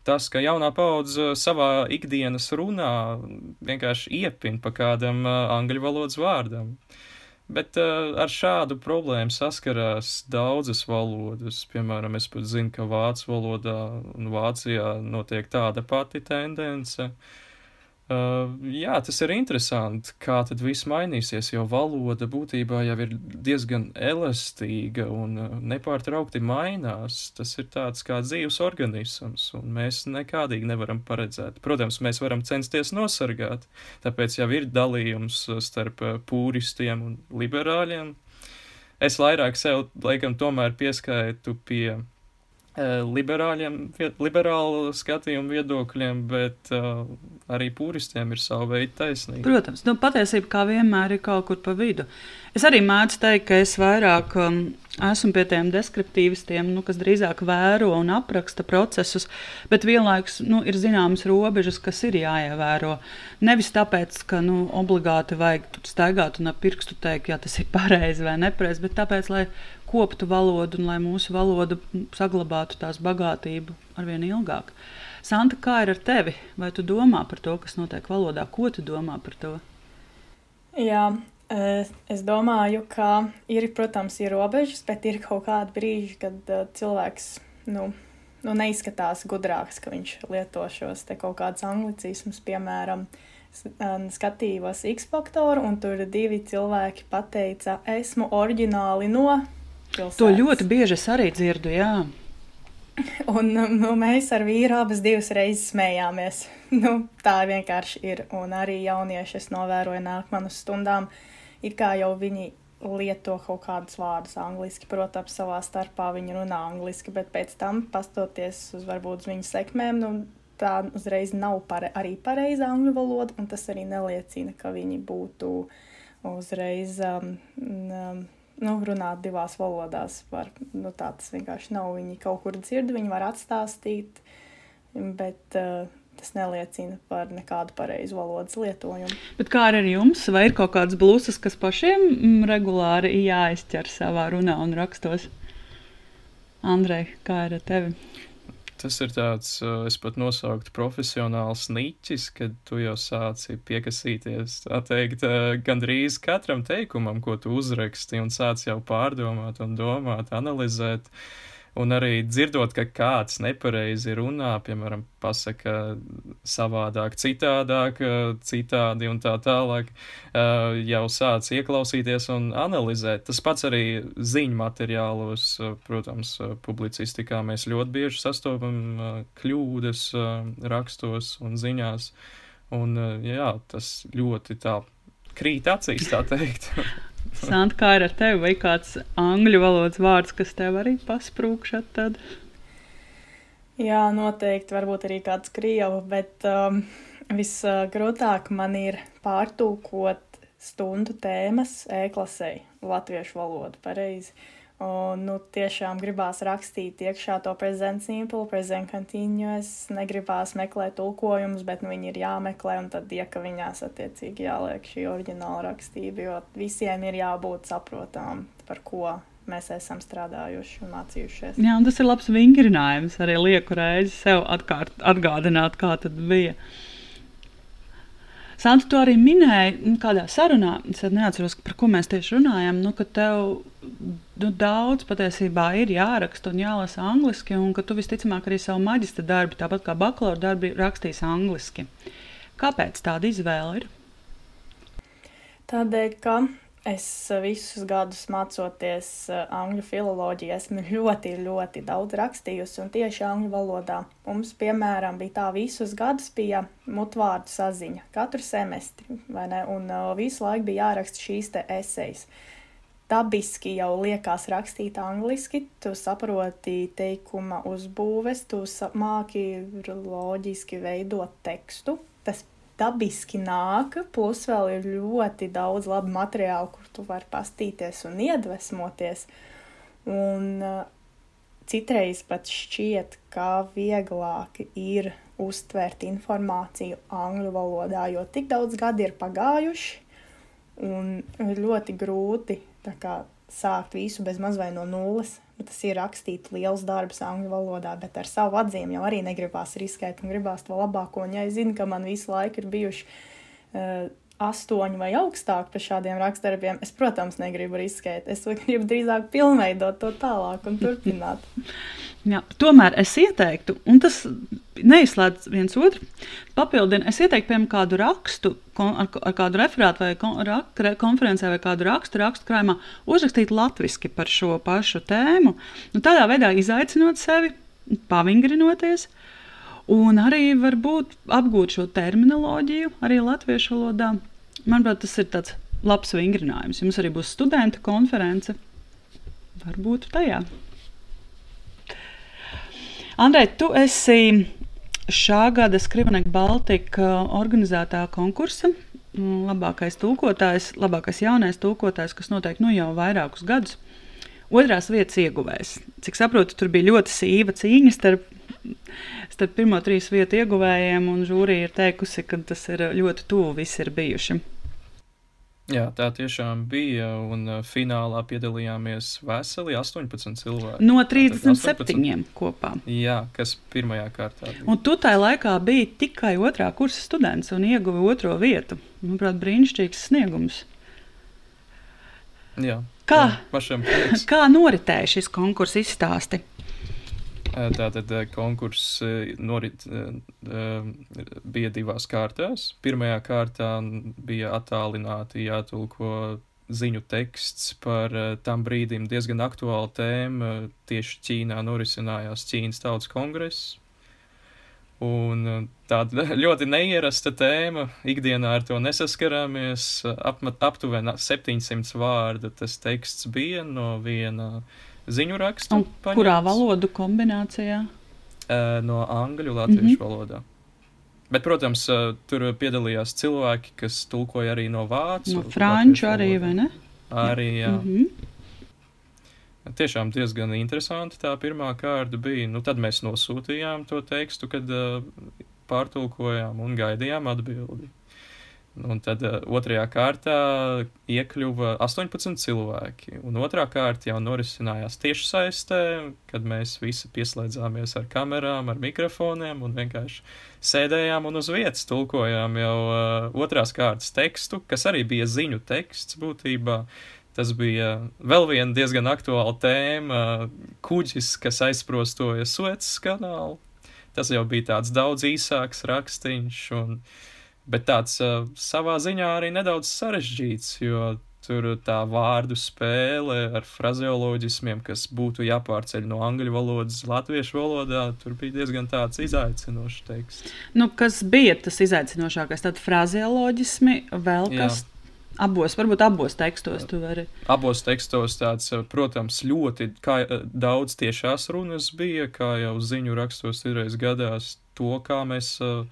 tas, ka jaunā paudze savā ikdienas runā vienkārši iepin pa kādam angļu valodas vārdam. Uh, Bet uh, ar šādu problēmu saskarās daudzas valodas. Piemēram, es pat zinu, ka vācu valodā un Vācijā notiek tāda pati tendence. Uh, Uh, jā, tas ir interesanti, kā tad viss mainīsies, jo valoda būtībā jau ir diezgan elastīga un uh, nepārtraukti mainās. Tas ir tāds kā dzīves organisms, un mēs nekādīgi nevaram paredzēt. Protams, mēs varam censties nosargāt, tāpēc jau ir dalījums starp uh, pūristiem un liberāļiem. Es vairāk sev, laikam, tomēr pieskaitu pie Eh, liberāļiem, liberālu skatījumu viedokļiem, bet uh, arī pūristiem ir sava veida taisnība. Protams, nu, patiesība kā vienmēr ir kaut kur pa vidu. Es arī mēdzu teikt, ka es vairāk um, esmu pie tiem deskriptīvistiem, nu, kas drīzāk vēro un apraksta procesus, bet vienlaikus nu, ir zināmas robežas, kas ir jāievēro. Nevis tāpēc, ka nu, obligāti vajag staigāt un ar pirkstu teikt, ja tas ir pareizi vai nepareizi, bet tāpēc, lai koptu valodu un lai mūsu valoda saglabātu tās bagātību arvien ilgāk. Santa, kā ir ar tevi? Vai tu domā par to, kas notiek valodā? Ko tu domā par to? Jā, es domāju, ka ir, protams, ir robežas, bet ir kaut kādi brīži, kad uh, cilvēks nu, nu, neizskatās gudrāks, ka viņš lieto šos kaut kādus anglicismus, piemēram, skatījos X faktoru, un tur divi cilvēki pateica, esmu oriģināli no pilsētas. To ļoti bieži es arī dzirdu, jā. *laughs* Un nu, mēs ar vīru abas divas reizes smējāmies. *laughs* Nu, tā vienkārši ir. Un arī jaunieši, es novēroju, nāk man uz stundām, it kā jau viņi lieto kaut kādus vārdus angliski. Protams, savā starpā viņi runā angliski, bet pēc tam, pastoties uz varbūt uz viņu sekmēm, nu, tā uzreiz nav pare, arī pareiza angļu valoda, un tas arī neliecina, ka viņi būtu uzreiz um, um, nu, runāt divās valodās. Var, nu, tā tas vienkārši nav. Viņi kaut kur dzird, viņi var atstāstīt, bet uh, tas neliecina par nekādu pareizu valodas lietojumu. Bet kā ar jums? Vai ir kaut kādas blūzas, kas pašiem mm, regulāri jāizķer savā runā un rakstos? Andrej, kā ir ar tevi? Tas ir tāds, es pat nosauktu profesionāls niķis, kad tu jau sāci piekasīties, tā teikt, gandrīz katram teikumam, ko tu uzraksti, un sāc jau pārdomāt un domāt, analizēt. Uh, Un arī dzirdot, ka kāds nepareizi runā, piemēram, pasaka savādāk, citādāk, citādi un tā tālāk, jau sāc ieklausīties un analizēt. Tas pats arī ziņu materiālos, protams, publicistikā mēs ļoti bieži sastopam kļūdas rakstos un ziņās. Un jā, tas ļoti tā krīt acīs, tā teikt. *laughs* Santa, kā ir ar tevi? Vai kāds angļu valodas vārds, kas tev arī pasprūkšat tad? Jā, noteikti. Varbūt arī kāds krievu, bet um, visgrūtāk man ir pārtulkot stundu tēmas e-klasē, latviešu valodu pareizi. Un, nu, tiešām gribās rakstīt iekšā to present simple, present continuous, negribās meklēt tulkojumus, bet nu, viņi ir jāmeklē, un tad ieka viņās attiecīgi jāliek šī oriģināla rakstība, jo visiem ir jābūt saprotamam, par ko mēs esam strādājuši un mācījušies. Jā, un tas ir labs vingrinājums arī lieku reizi sev atkārt, atgādināt, kā tad bija. Santa, tu arī minēji, nu, kādā sarunā, es neatceros, par ko mēs tieši runājam, nu, ka tev nu, daudz patiesībā ir jāraksta un jālasa angliski, un ka tu visticamāk arī savu maģistra darbu, tāpat kā bakalaura darbu, rakstīs angliski. Kāpēc tāda izvēle ir? Tādēļ, ka es visus gadus mācoties eh, angļu filoloģiju, esmu *laughs* ļoti, ļoti daudz rakstījusi un tieši angļu valodā. Mums, piemēram, bija tā visus gadus bija mutvārdu saziņa, katru semestri, un uh, visu laiku bija jāraksta šīs esejas. Dabiski jau liekas rakstīt angliski, tu saproti teikuma uzbūves, tu māki loģiski veidot tekstu. Tas dabiski nāk, plus vēl ir ļoti daudz labu materiālu, kur tu vari pastīties un iedvesmoties. Un uh, citreiz pat šķiet, ka vieglāk ir uztvert informāciju angļu valodā, jo tik daudz gadi ir pagājuši, un ļoti grūti kā, sākt visu bez mazliet no nulles. Tas ir rakstīt liels darbs angļu valodā, bet ar savu atzīmi jau arī negribās riskēt un gribās to labāko. Un, ja es zinu, ka man visu laiku ir bijuši uh, astoņi vai augstāk par šādiem rakstdarbiem, es, protams, negribu riskēt. Es gribu drīzāk pilnveidot to tālāk un turpināt. *laughs* Jā, tomēr es ieteiktu, un tas neizslēdz viens otru, papildina. Es ieteiktu, piemēram, kādu rakstu, kon, ar, ar kādu referātu vai kon, rak, konferencē vai kādu rakstu, rakstu krājumā, uzrakstīt latviešu par šo pašu tēmu. Nu, tādā veidā izaicinot sevi, pavingrinoties. Un arī varbūt apgūt šo terminoloģiju, arī latviešu valodā. Manuprāt, tas ir tāds labs vingrinājums. Jums arī būs studenta konference. Varbūt tajā. Andrej, tu esi šā gada Skrivneka Baltika organizētā konkursa mm, labākais tulkotājs, labākais jaunais tulkotājs, kas notiek nu jau vairākus gadus. Otrās vietas ieguvējs. Cik saprotu, tur bija ļoti sīva cīņa starp, starp pirmo trīs vietu ieguvējiem, un žūrija ir teikusi, ka tas ir ļoti tuvu visi ir bijuši. Jā, tā tiešām bija. Un uh, finālā piedalījāmies veseli 18 cilvēki. No 37 18... kopā. Jā, kas pirmajā kārtā bija. Un tu tajā laikā biji tikai otrā kursa students un ieguvi otro vietu. Manuprāt, brīnišķīgs sniegums. Jā, kā, jā, kā noritēja šis konkurss izstāsti? Tātad konkurss norit, bija divās kārtās. Pirmajā kārtā bija attālināti jātulko ziņu teksts par tam brīdim diezgan aktuālu tēmu. Tieši Ķīnā norisinājās Ķīnas tautas kongress. Un tāda *laughs* ļoti neierasta tēma, ikdienā ar to nesaskaramies. Apmat, aptuveni 700 vārdu tas teksts bija no viena uh, ziņu rakstu. Paņemts, kurā valodu kombinācijā? No angļu, latviešu mm -hmm. valodā. Bet, protams, tur piedalījās cilvēki, kas tulkoja arī no vācu. No franču arī, vai ne? Arī, jā. Mm -hmm. Tiešām diezgan interesanti tā pirmā kārta bija. Nu, tad mēs nosūtījām to tekstu, kad uh, pārtulkojām un gaidījām atbildi. Un tad uh, otrajā kārtā iekļuva 18 cilvēki. Un otrā kārta jau norisinājās tieši saistē, kad mēs visi pieslēdzāmies ar kamerām, ar mikrofoniem un vienkārši sēdējām un uz vietas tulkojām jau uh, otrās kārtas tekstu, kas arī bija ziņu teksts būtībā. Tas bija vēl viena diezgan aktuāla tēma - kuģis, kas aizprostoja Suecas kanālu. Tas jau bija tāds daudz īsāks rakstīns. Un, uh, bet tāds uh, savā ziņā arī nedaudz sarežģīts, jo tur tā vārdu spēle ar frazeoloģismiem, kas būtu jāpārceļ no angļu valodas latviešu valodā, tur bija diezgan tāds izaicinošs teksts. Nu, kas bija tas izaicinošākais? Tad frazeoloģismi, vēl kas? Jā. Abos, varbūt abos tekstos tu vari. Abos tekstos tāds, protams, ļoti kā, daudz tiešās runas bija, kā jau ziņu rakstos ir gadās to, kā mēs uh,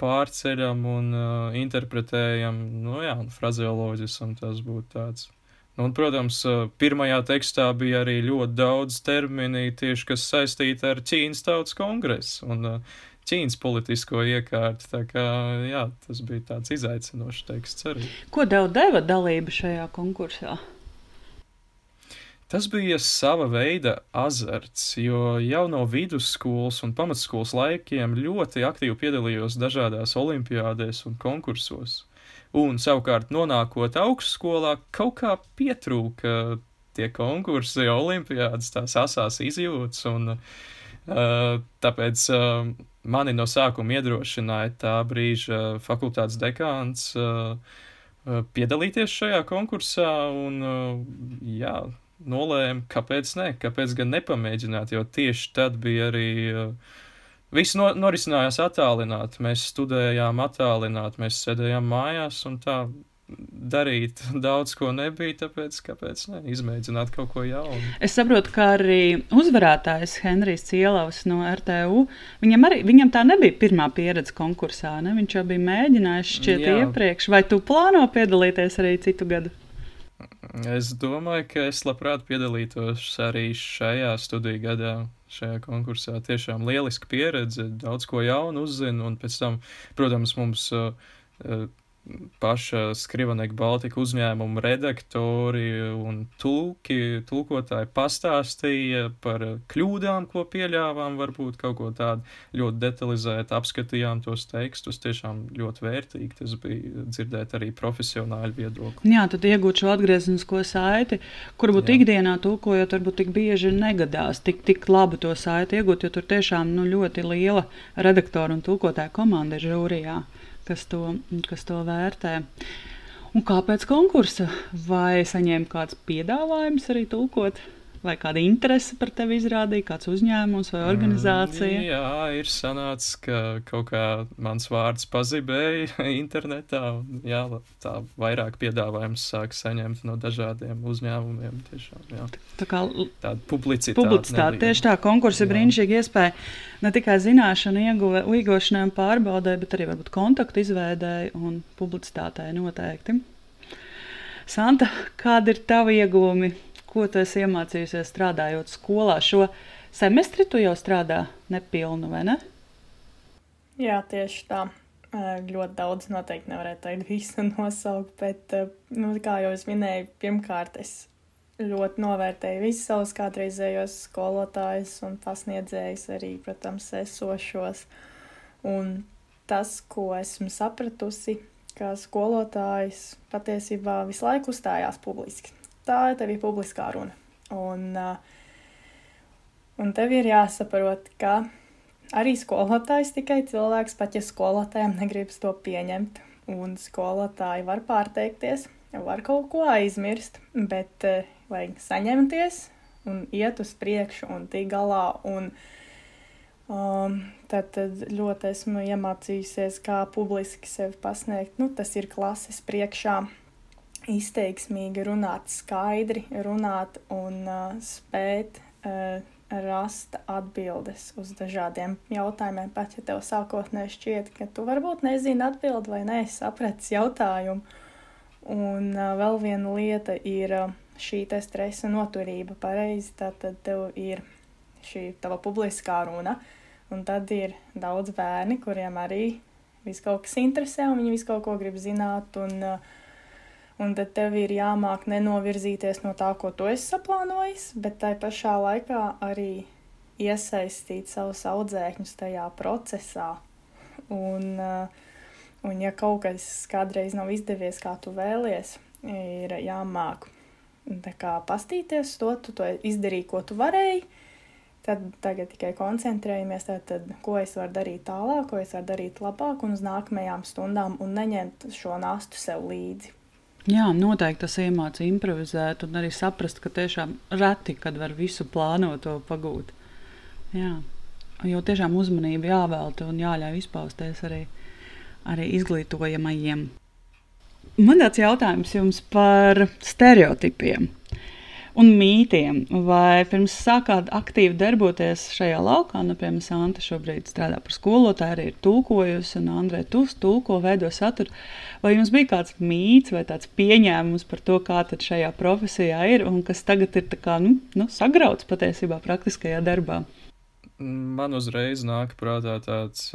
pārceļam un uh, interpretējam, nu jā, frazeoloģis, un tas būtu tāds. Nu, un, protams, pirmajā tekstā bija arī ļoti daudz termini, tieši kas saistīti ar Ķīnas tautas kongresu un uh, Ķīnas politisko iekārtu. Tā kā jā, tas bija tāds izaicinošs teksts arī. Ko tev deva dalība šajā konkursā? Tas bija sava veida azarts, jo jau no vidusskolas un pamatskolas laikiem ļoti aktīvi piedalījos dažādās olimpiādēs un konkursos. Un savukārt, nonākot augstskolā, kaut kā pietrūka tie konkursi, olimpiādas, tās asās izjūtas. Un, uh, tāpēc uh, mani no sākuma iedrošināja tā brīža fakultātes dekāns uh, piedalīties šajā konkursā. Un, uh, jā, nolēma, kāpēc ne, kāpēc gan nepamēģināt, jo tieši tad bija arī. Uh, Viss no, norisinājās attālināti. Mēs studējām attālināti, mēs sēdējām mājās un tā darīt *laughs* daudz ko nebija, tāpēc kāpēc ne, izmēģināt kaut ko jaunu. Es saprotu, ka arī uzvarētājs Henrijs Cielavs no RTU, viņam, arī, viņam tā nebija pirmā pieredze konkursā, ne? viņš jau bija mēģinājis šķiet Jā. iepriekš. Vai tu plāno piedalīties arī citu gadu? Es domāju, ka es labprāt piedalītos arī šajā studiju gadā, šajā konkursā. Tiešām lieliska pieredze, daudz ko jaunu uzzinu, un pēc tam, protams, mums uh, uh, paša Skrivanika Baltika uzņēmuma redaktori un tulki, tulkotāji pastāstīja par kļūdām, ko pieļāvām, varbūt kaut ko tādu ļoti detalizēti apskatījām tos tekstus. Tiešām ļoti vērtīgi tas bija dzirdēt arī profesionāļu viedokli. Jā, tad iegūt šo atgriezenisko saiti, kur būtu ikdienā tulkojot, varbūt tik bieži negadās tik, tik labu to saiti iegūt, jo tur tiešām nu, ļoti liela redaktora un tulkotāja komanda ir žūrijā kas to, kas to vērtē. Un kāpēc konkursa? Vai saņēma kāds piedāvājums arī tulkot? Vai kāda interese par tevi izrādīja, kāds uzņēmums vai organizācija? Mm, jā, ir sanācis, ka kaut kā mans vārds pazibēja *laughs* internetā. Un, jā, tā vairāk piedāvājums sāk saņemt no dažādiem uzņēmumiem. Tiešām, jā. tā kā tāda publicitāte. Publicitāte, tieši tā, konkurss ir brīnišķīga iespēja ne tikai zināšanu ieguve, iegūšanai un pārbaudē, bet arī varbūt kontaktu izveidēji un publicitātei noteikti. Santa, kādi ir tavi iegūmi ko tu esi iemācījusies strādājot skolā? Šo semestri tu jau strādā nepilnu, vai ne? Jā, tieši tā. Ļoti daudz noteikti nevarētu teikt visu *laughs* nosaukt, bet, nu, kā jau es minēju, pirmkārt es ļoti novērtēju visus savus kādreizējos skolotājus un pasniedzējus, arī, protams, esošos. Un tas, ko esmu sapratusi, ka skolotājs patiesībā visu laiku uzstājās publiski tā ir tev publiskā runa. Un, un tev ir jāsaprot, ka arī skolotājs tikai cilvēks, pat ja skolotājiem negribas to pieņemt. Un skolotāji var pārteikties, var kaut ko aizmirst, bet uh, vajag saņemties un iet uz priekšu un tikt galā. Un, um, tad, tad ļoti esmu iemācījusies, kā publiski sevi pasniegt. Nu, tas ir klases priekšā izteiksmīgi runāt, skaidri runāt un uh, spēt uh, rast atbildes uz dažādiem jautājumiem. Pat ja tev sākotnēji šķiet, ka tu varbūt nezini atbildi vai nē, sapratis jautājumu. Un uh, vēl viena lieta ir uh, šī stresa noturība. Pareizi, tad tev ir šī tava publiskā runa, un tad ir daudz bērni, kuriem arī viss kaut kas interesē, un viņi visu kaut ko grib zināt. Un, uh, Un tad tev ir jāmāk nenovirzīties no tā, ko tu esi saplānojis, bet tai pašā laikā arī iesaistīt savus audzēkņus tajā procesā. Un, uh, un ja kaut kas kādreiz nav izdevies, kā tu vēlies, ir jāmāk kā, pastīties to, tu to izdarīji, ko tu varēji. Tad tagad tikai koncentrējamies, tad, tad, ko es varu darīt tālāk, ko es varu darīt labāk un uz nākamajām stundām, un neņemt šo nastu sev līdzi. Jā, noteikti tas iemācīja improvizēt un arī saprast, ka tiešām reti, kad var visu plānot, to pagūt. Jā. Jo tiešām uzmanība jāvelta un jāļauj izpausties arī, arī izglītojamajiem. Man tāds jautājums jums par stereotipiem un mītiem. Vai pirms sākāt aktīvi darboties šajā laukā, nu, piemēram, Santa šobrīd strādā par skolotāju, arī ir tulkojusi, un Andrē, tu tulko, veido saturu. Vai jums bija kāds mīts vai tāds pieņēmums par to, kā šajā profesijā ir, un kas tagad ir kā, nu, nu, sagrauts patiesībā praktiskajā darbā? Man uzreiz nāk prātā tāds.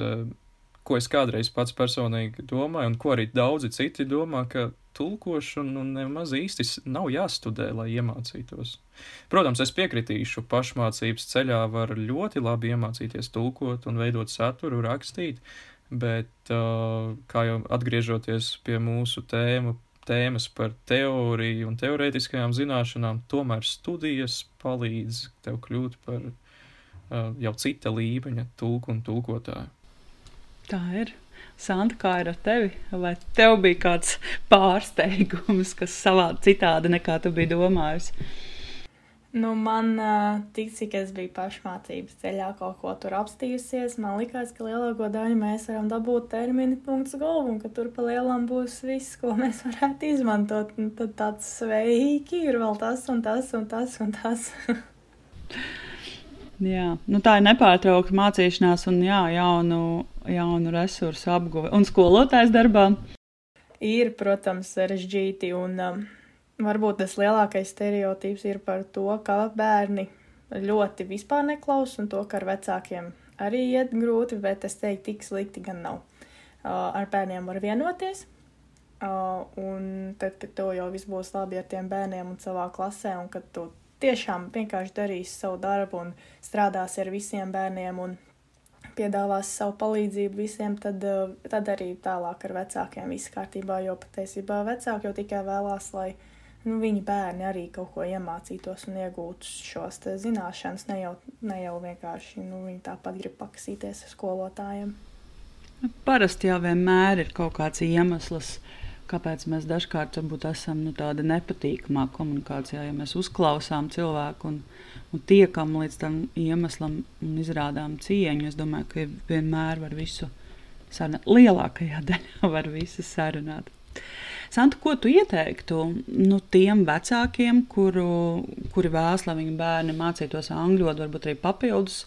Ko es kādreiz pats personīgi domāju, un ko arī daudzi citi domā, ka tulkošanu nu, nemaz īsti nav jāstudē, lai iemācītos. Protams, es piekritīšu, pašmācības ceļā var ļoti labi iemācīties tulkot un veidot saturu, rakstīt, bet, uh, kā jau atgriežoties pie mūsu tēmu, tēmas par teoriju un teorētiskajām zināšanām, tomēr studijas palīdz tev kļūt par uh, jau cita līmeņa tulku un tulkotāju. Tā ir. Santa, kā ir ar tevi? Vai tev bija kāds pārsteigums, kas savādi citādi nekā tu biji domājusi? Nu, man, tik cik es biju pašmācības ceļā, kaut ko tur apstījusies, man likās, ka lielāko daļu mēs varam dabūt termini punkts golfu, un ka tur pa lielam būs viss, ko mēs varētu izmantot. Un tad tāds sveiki ir vēl tas un tas un tas un tas. *laughs* Jā, nu tā ir nepārtraukta mācīšanās un jā, jaunu, jaunu resursu apguve. Un skolotājs darbā? Ir, protams, sarežģīti. Un um, varbūt tas lielākais stereotips ir par to, ka bērni ļoti vispār neklausa un to, ka ar vecākiem arī iet grūti, bet es teiktu, tik slikti gan nav. Uh, ar bērniem var vienoties. Uh, un tad, kad tev jau viss būs labi ar tiem bērniem un savā klasē, un kad tu tiešām vienkārši darīs savu darbu un strādās ar visiem bērniem un piedāvās savu palīdzību visiem, tad, eh, tad arī tālāk ar vecākiem viss kārtībā, jo patiesībā vecāki jau tikai vēlās, lai nu, viņi bērni arī kaut ko iemācītos un iegūtu šos zināšanas, ne jau, ne jau vienkārši nu, viņi tāpat grib pakasīties ar skolotājiem. Parasti jau vienmēr ir kaut kāds iemesls, kāpēc mēs dažkārt esam nu, tāda nepatīkamā komunikācijā, ja mēs uzklausām cilvēku un, un tiekam līdz tam iemeslam un izrādām cieņu. Es domāju, ka vienmēr var visu sarunāt, lielākajā *laughs* daļā var visu sarunāt. Santa, ko tu ieteiktu nu, tiem vecākiem, kuru, kuri vēlas, lai viņu bērni mācītos angļu valodu, varbūt arī papildus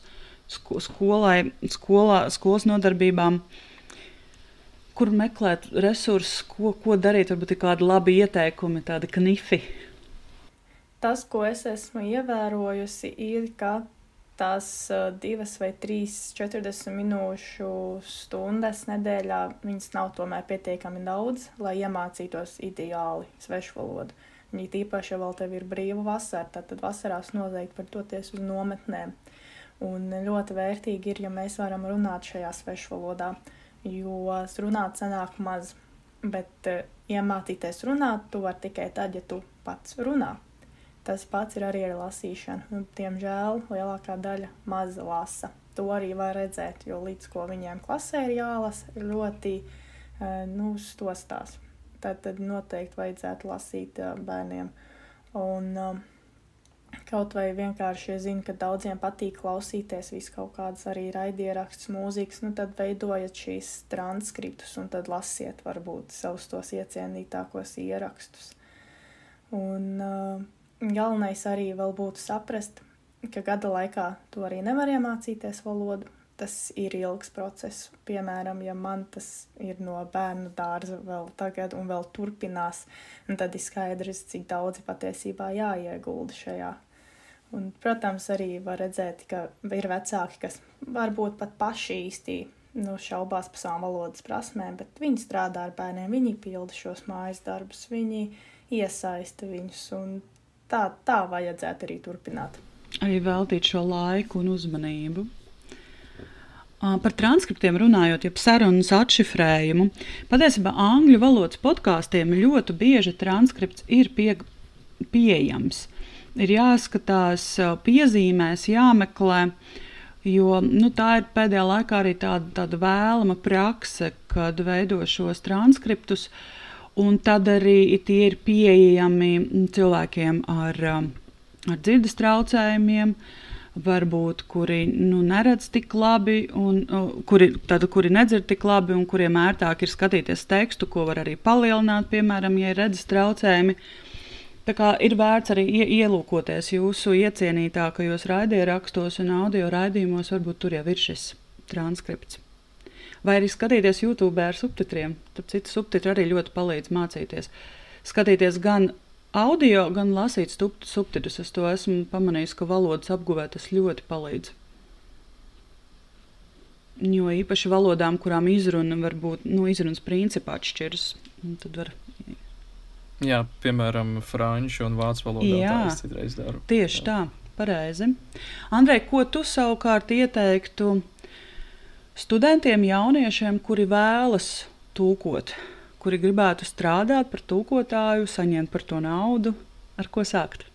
skolai, skolā, skolas nodarbībām? Uh, kur meklēt resursus, ko, ko darīt, varbūt ir kādi labi ieteikumi, tādi knifi? Tas, ko es esmu ievērojusi, ir, ka tās uh, divas vai trīs 40 minūšu stundas nedēļā, viņas nav tomēr pietiekami daudz, lai iemācītos ideāli svešu valodu. Viņi tīpaši, ja vēl tev ir brīva vasara, tad, tad vasarās noteikti var doties uz nometnēm. Un ļoti vērtīgi ir, ja mēs varam runāt šajā svešu valodā. Uh, jo runāt sanāk maz, bet uh, iemācīties runāt tu vari tikai tad, ja tu pats runā. Tas pats ir arī ar lasīšanu. Nu, diemžēl lielākā daļa maz lasa. To arī var redzēt, jo līdz ko viņiem klasē ir jālasa, ļoti uh, nu, stostās. Tad, tad noteikti vajadzētu lasīt uh, bērniem. Un, uh, Kaut vai vienkārši, ja zinu, ka daudziem patīk klausīties visu kaut kādas arī raidierakstus, mūzikas, nu tad veidojiet šīs transkriptus un tad lasiet varbūt savus tos iecienītākos ierakstus. Un uh, galvenais arī vēl būtu saprast, ka gada laikā tu arī nevar iemācīties valodu. Tas ir ilgs process. Piemēram, ja man tas ir no bērnu dārza vēl tagad un vēl turpinās, tad ir skaidrs, cik daudzi patiesībā jāiegulda šajā Un, protams, arī var redzēt, ka ir vecāki, kas varbūt pat paši īsti nu, šaubās par savām valodas prasmēm, bet viņi strādā ar bērniem, viņi pilda šos mājas darbus, viņi iesaista viņus. Tā, tā vajadzētu arī turpināt. Arī veltīt šo laiku un uzmanību. Par transkriptiem runājot, jeb sarunas atšifrējumu, patiesībā angļu valodas podkāstiem ļoti bieži transkripts ir pie, pieejams ir jāskatās piezīmēs, jāmeklē. Jo nu, tā ir pēdējā laikā arī tāda, tāda vēlama prakse, kad veido šos transkriptus, un tad arī tie ir pieejami cilvēkiem ar, ar dzirdes traucējumiem, varbūt kuri nu, neredz tik labi, un kuri, tad, kuri nedzird tik labi, un kuriem ērtāk ir skatīties tekstu, ko var arī palielināt, piemēram, ja ir redzes traucējumi. Tā kā ir vērts arī ielūkoties jūsu iecienītākajos raidierakstos un audio raidījumos, varbūt tur jau ir šis transkripts. Vai arī skatīties YouTube ar subtitriem. Tad citu subtitri arī ļoti palīdz mācīties. Skatīties gan audio, gan lasīt subtitrus. Es to esmu pamanījis, ka valodas apguvē tas ļoti palīdz. Jo īpaši valodām, kurām izruna var būt, nu, izrunas principā atšķiras. Tad var Jā, piemēram, franču un vācu valodā Jā, tā es citreiz daru. Tieši Jā. tā, pareizi. Andrej, ko tu savukārt ieteiktu studentiem, jauniešiem, kuri vēlas tūkot, kuri gribētu strādāt par tūkotāju, saņemt par to naudu, ar ko sākt?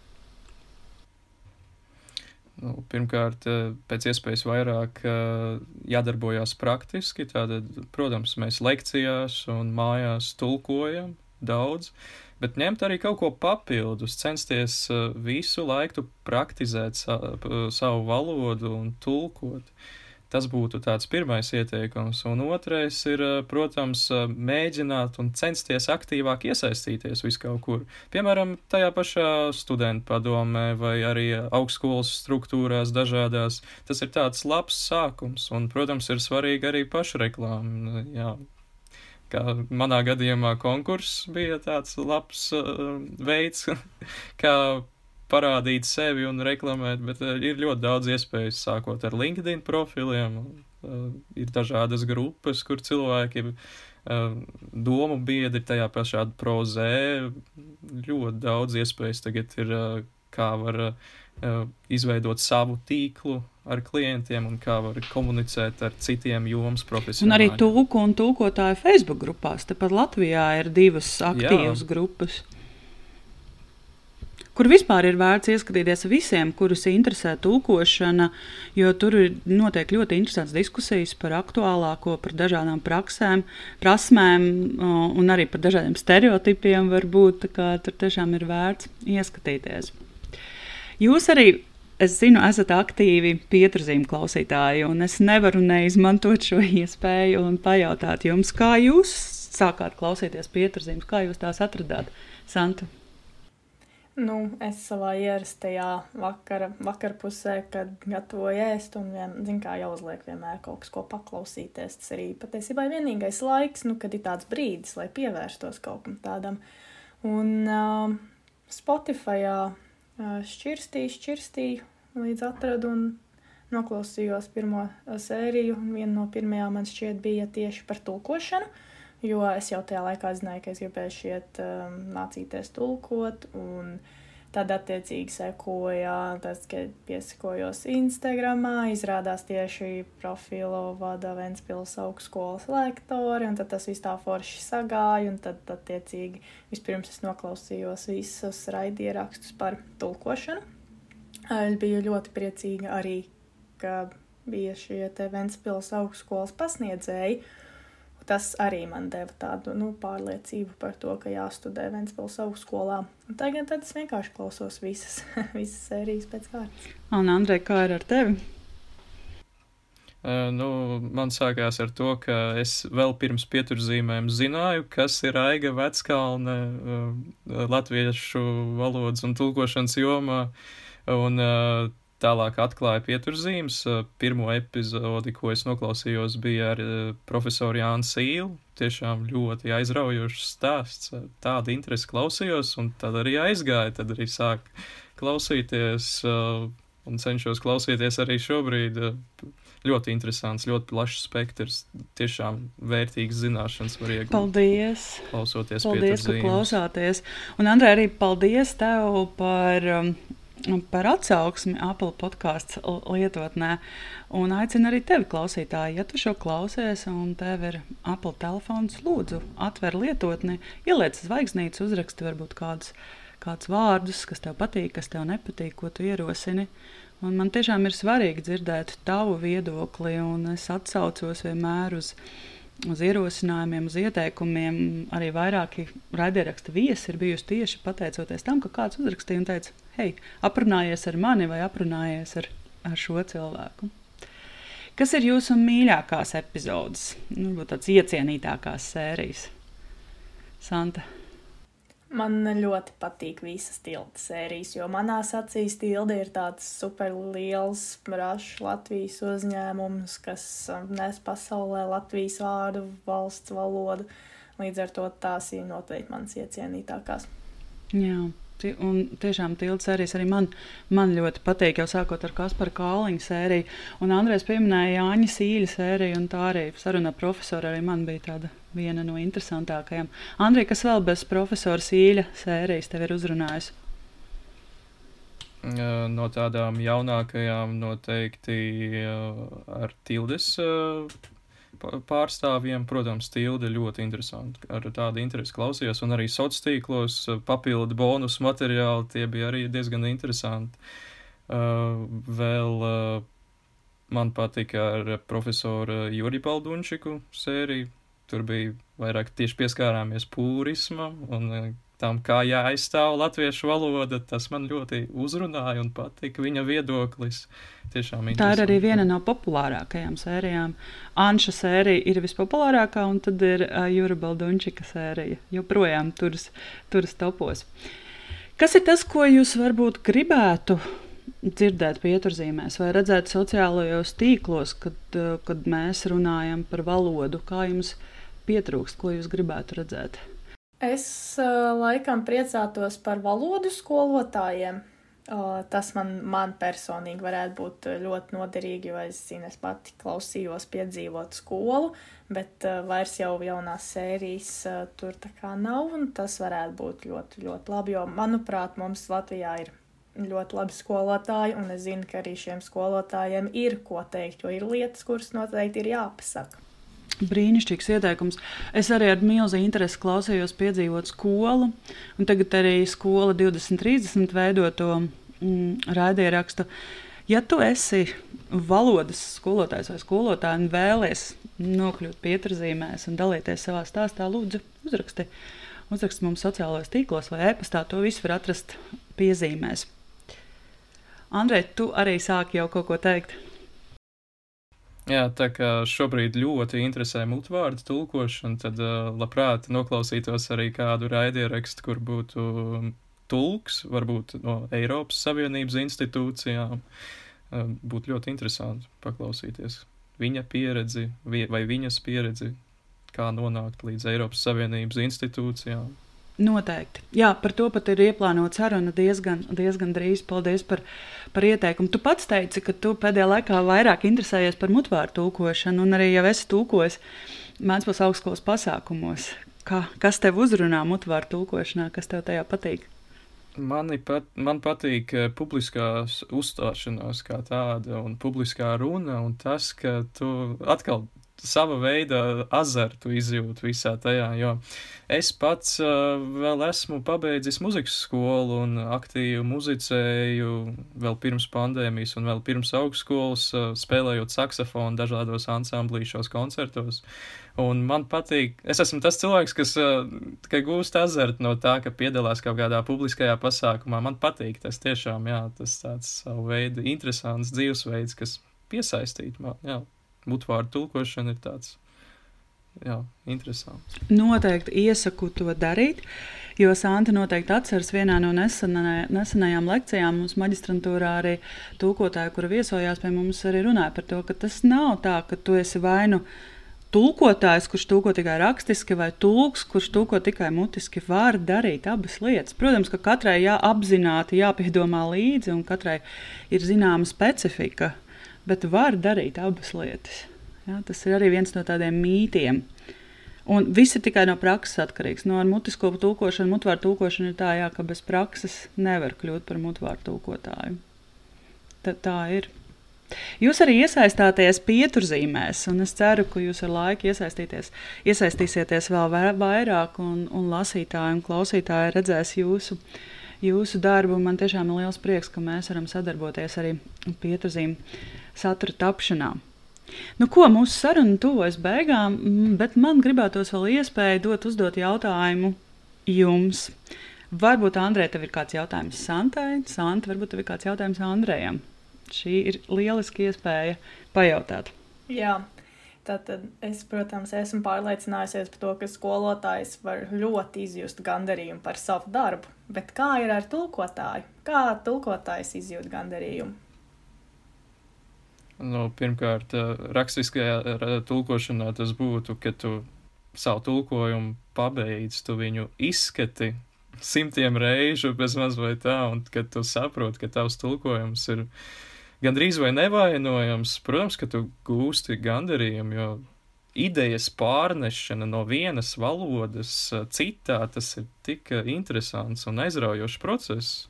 Nu, pirmkārt, eh, pēc iespējas vairāk eh, jādarbojās praktiski. Tātad, protams, mēs lekcijās un mājās tulkojam daudz, bet ņemt arī kaut ko papildus, censties uh, visu laiku praktizēt sa savu valodu un tulkot. Tas būtu tāds pirmais ieteikums. Un otrais ir, uh, protams, uh, mēģināt un censties aktīvāk iesaistīties viskaur kur. Piemēram, tajā pašā studentu padomē vai arī augstskolas struktūrās dažādās. Tas ir tāds labs sākums. Un, protams, ir svarīgi arī pašreklāma. Jā, kā manā gadījumā konkurss bija tāds labs uh, veids, *laughs* kā parādīt sevi un reklamēt, bet uh, ir ļoti daudz iespējas sākot ar LinkedIn profiliem. Uh, ir dažādas grupas, kur cilvēki uh, domu biedri tajā pašā prozē. Ļoti daudz iespējas tagad ir, uh, kā var uh, izveidot savu tīklu ar klientiem un kā var komunicēt ar citiem jomas profesionāļiem. Un arī tūku un tūkotāju Facebook grupās. Tepat Latvijā ir divas aktīvas Jā. grupas. Kur vispār ir vērts ieskatīties visiem, kurus interesē tulkošana, jo tur notiek ļoti interesants diskusijas par aktuālāko, par dažādām praksēm, prasmēm un arī par dažādiem stereotipiem. Varbūt, tur tiešām ir vērts ieskatīties. Jūs arī Es zinu, esat aktīvi pieturzīmju klausītāji, un es nevaru neizmantot šo iespēju un pajautāt jums, kā jūs sākāt klausīties pieturzīmes, kā jūs tās atradāt, Santa? Nu, es savā ierastajā vakara, vakarpusē, kad gatavoju ēst, un vien, zin, kā jau uzliek vienmēr kaut kas, ko paklausīties. Tas arī patiesībā ir vienīgais laiks, nu, kad ir tāds brīdis, lai pievērstos kaut kam tādam. Un uh, Spotifyā šķirstīju, šķirstīju, līdz atradu un noklausījos pirmo sēriju. Viena no pirmajām man šķiet bija tieši par tulkošanu, jo es jau tajā laikā zināju, ka es gribēju šiet um, mācīties tulkot. Tad, attiecīgi, sekoja tas, ka piesakojos Instagramā, izrādās tieši profilu vada Ventspils augstskolas lektori, un tad tas viss tā forši sagāja, un tad, attiecīgi, vispirms es noklausījos visus raidierakstus par tulkošanu. Es biju ļoti priecīga arī, ka bija šie te Ventspils augstskolas pasniedzēji, tas arī man deva tādu nu, pārliecību par to, ka jāstudē Vēncpils augstskolā. Un tagad es vienkārši klausos visas, *laughs* visas sērijas pēc kārtas. Un, Andrej, kā ir ar tevi? Uh, nu, man sākās ar to, ka es vēl pirms pieturzīmēm zināju, kas ir Aiga Veckalne uh, latviešu valodas un tulkošanas jomā. Un, uh, Tālāk atklāja pieturzīmes. Pirmo epizodi, ko es noklausījos, bija ar profesoru Jānu Sīlu. Tiešām ļoti aizraujošs stāsts. Tāda interese klausījos, un tad arī aizgāja. Tad arī sāk klausīties, un cenšos klausīties arī šobrīd. Ļoti interesants, ļoti plašs spektrs. Tiešām vērtīgs zināšanas var iegūt. Paldies! Klausoties, paldies, ka klausāties. Un, Andrē, arī paldies tev par um, par atsauksmi Apple podkāstu lietotnē. Un aicinu arī tevi, klausītāji, ja tu šo klausies un tev ir Apple telefons, lūdzu, atver lietotni, ieliec zvaigznītes, uzraksti varbūt kādus, kādus vārdus, kas tev patīk, kas tev nepatīk, ko tu ierosini. Un man tiešām ir svarīgi dzirdēt tavu viedokli, un es atsaucos vienmēr uz viņu uz ierosinājumiem, uz ieteikumiem. Arī vairāki raidierakstu viesi ir bijuši tieši pateicoties tam, ka kāds uzrakstīja un teica, hei, aprunājies ar mani vai aprunājies ar, ar šo cilvēku. Kas ir jūsu mīļākās epizodes, nu, tādas iecienītākās sērijas? Santa. Man ļoti patīk visas tilta sērijas, jo manā acīs tilde ir tāds superliels, rašs Latvijas uzņēmums, kas um, nes pasaulē Latvijas vārdu, valsts valodu. Līdz ar to tās ir noteikti manas iecienītākās. Jā. Un tiešām tilts sērijas arī man, man ļoti patīk, jau sākot ar Kaspara Kāliņa sēriju. Un Andrēs pieminēja Jāņa Sīļa sēriju, un tā arī saruna ar profesoru arī man bija tāda viena no interesantākajām. Andrija, kas vēl bez profesora Sīļa sērijas tev ir uzrunājis? No tādām jaunākajām noteikti ar Tildes pārstāvjiem. Protams, tilde ļoti interesanti. Ar tādu interesi klausījos, un arī sociālos tīklos papildu bonus materiāli tie bija arī diezgan interesanti. Uh, vēl uh, man patika ar profesoru Juri Paldunčiku sēriju. Tur bija vairāk tieši pieskārāmies pūrismam un tam, kā jāaizstāv latviešu valoda. Tas man ļoti uzrunāja un patika viņa viedoklis. Tiešām Tā ir arī viena no populārākajām sērijām. Anša sērija ir vispopulārākā, un tad ir uh, Jūra Baldunčika sērija. Joprojām turas, turas topos. Kas ir tas, ko jūs varbūt gribētu dzirdēt pieturzīmēs vai redzēt sociālajos tīklos, kad, kad mēs runājam par valodu? Kā jums pietrūkst, ko jūs gribētu redzēt? Es uh, laikam priecātos par valodu skolotājiem. Uh, tas man, man personīgi varētu būt ļoti noderīgi, jo es, zinu, es pati klausījos piedzīvot skolu, bet uh, vairs jau jaunās sērijas uh, tur tā kā nav, un tas varētu būt ļoti, ļoti labi, jo, manuprāt, mums Latvijā ir ļoti labi skolotāji, un es zinu, ka arī šiem skolotājiem ir ko teikt, jo ir lietas, kuras noteikti ir jāpasaka. Brīnišķīgs ieteikums. Es arī ar milzīgu interesi klausījos, piedzīvot skolu. Tagad arī skola 2030 veido to mm, raidierakstu. Ja tu esi valodas skolotājs vai skolotāja un vēlies nokļūt pieturzīmēs un dalīties savā stāstā, lūdzu, uzraksti. Uzraksti mums sociālajos tīklos vai e-pastā. To visu var atrast piezīmēs. Andrej, tu arī sāki jau kaut ko teikt. Jā, tā kā šobrīd ļoti interesē mutvārdu tulkošana, tad uh, labprāt noklausītos arī kādu raidierakstu, kur būtu tulks, varbūt no Eiropas Savienības institūcijām. Uh, būtu ļoti interesanti paklausīties viņa pieredzi vai viņas pieredzi, kā nonākt līdz Eiropas Savienības institūcijām. Noteikti. Jā, par to pat ir ieplānota saruna diezgan, diezgan drīz. Paldies par, par ieteikumu. Tu pats teici, ka tu pēdējā laikā vairāk interesējies par mutvāru tulkošanu, un arī jau esi tulkojis Mēnesnes augstskolas pasākumos. Kā, kas tev uzrunā mutvāru tulkošanā, kas tev tajā patīk? Mani pat, man patīk eh, publiskās uzstāšanās kā tāda, un publiskā runa, un tas, ka tu atkal sava veida azartu izjūtu visā tajā. Jo es pats uh, vēl esmu pabeidzis muzikas skolu un aktīvi muzicēju vēl pirms pandēmijas un vēl pirms augstskolas, uh, spēlējot saksofonu dažādos ansamblīšos koncertos. Un man patīk, es esmu tas cilvēks, kas uh, gūst azartu no tā, ka piedalās kaut kādā publiskajā pasākumā. Man patīk tas tiešām, jā, tas tāds savu veidu interesants dzīvesveids, kas piesaistīt man. Jā mutvārdu tulkošana ir tāds. Jā, interesanti. Noteikti iesaku to darīt, jo Santa noteikti atceras vienā no nesenā, nesenajām lekcijām. Mums maģistrantūrā arī tulkotāja, kura viesojās pie mums, arī runāja par to, ka tas nav tā, ka tu esi vainu tulkotājs, kurš tulko tikai rakstiski, vai tulks, kurš tulko tikai mutiski, var darīt abas lietas. Protams, ka katrai jāapzināti, jāpiedomā līdzi, un katrai ir zināma specifika bet var darīt abas lietas. Ja, tas ir arī viens no tādiem mītiem. Un viss ir tikai no prakses atkarīgs. No mutisko tulkošanu, mutvāru tulkošanu ir tā, jā, ka bez prakses nevar kļūt par mutvāru tulkotāju. Tā, tā ir. Jūs arī iesaistāties pieturzīmēs, un es ceru, ka jūs ar laiku iesaistīsieties vēl vairāk, un, un lasītāji un klausītāji redzēs jūsu, jūsu darbu. Man tiešām ir liels prieks, ka mēs varam sadarboties arī pieturzīmēs satura tapšanā. Nu, ko mūsu saruna tuvojas beigām, bet man gribētos vēl iespēju dot uzdot jautājumu jums. Varbūt Andrei, tev ir kāds jautājums Santai, Santa, varbūt tev ir kāds jautājums Andrejam. šī ir lieliski iespēja pajautāt. Jā. Tātad es, protams, esmu pārliecinājusies par to, ka skolotājs var ļoti izjust gandarījumu par savu darbu. Bet kā ir ar tulkotāju? Kā tulkotājs izjūt gandarījumu? Nu, pirmkārt, rakstiskajā tulkošanā tas būtu, ka tu savu tulkojumu pabeidz, tu viņu izskati simtiem reižu bez maz vai tā, un kad tu saproti, ka tavs tulkojums ir gandrīz vai nevainojams, protams, ka tu gūsti gandarījumu, jo idejas pārnešana no vienas valodas citā, tas ir tik interesants un aizraujošs process.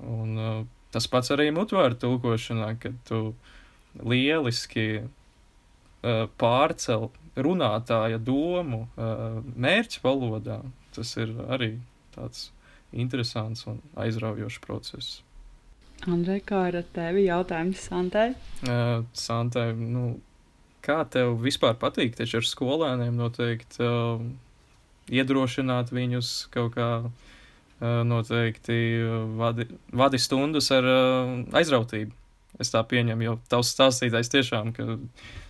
Un, uh, tas pats arī mutvāru tulkošanā, kad tu lieliski uh, pārcel runātāja domu uh, mērķa valodā. Tas ir arī tāds interesants un aizraujošs process. Andrej, kā ar tevi? Jautājums Santai? Uh, Santai, nu, kā tev vispār patīk tieši ar skolēniem noteikti uh, iedrošināt viņus kaut kā uh, noteikti vadi, vadi stundas ar uh, aizrautību? Es tā pieņemu, jo tavs stāstītājs tiešām, ka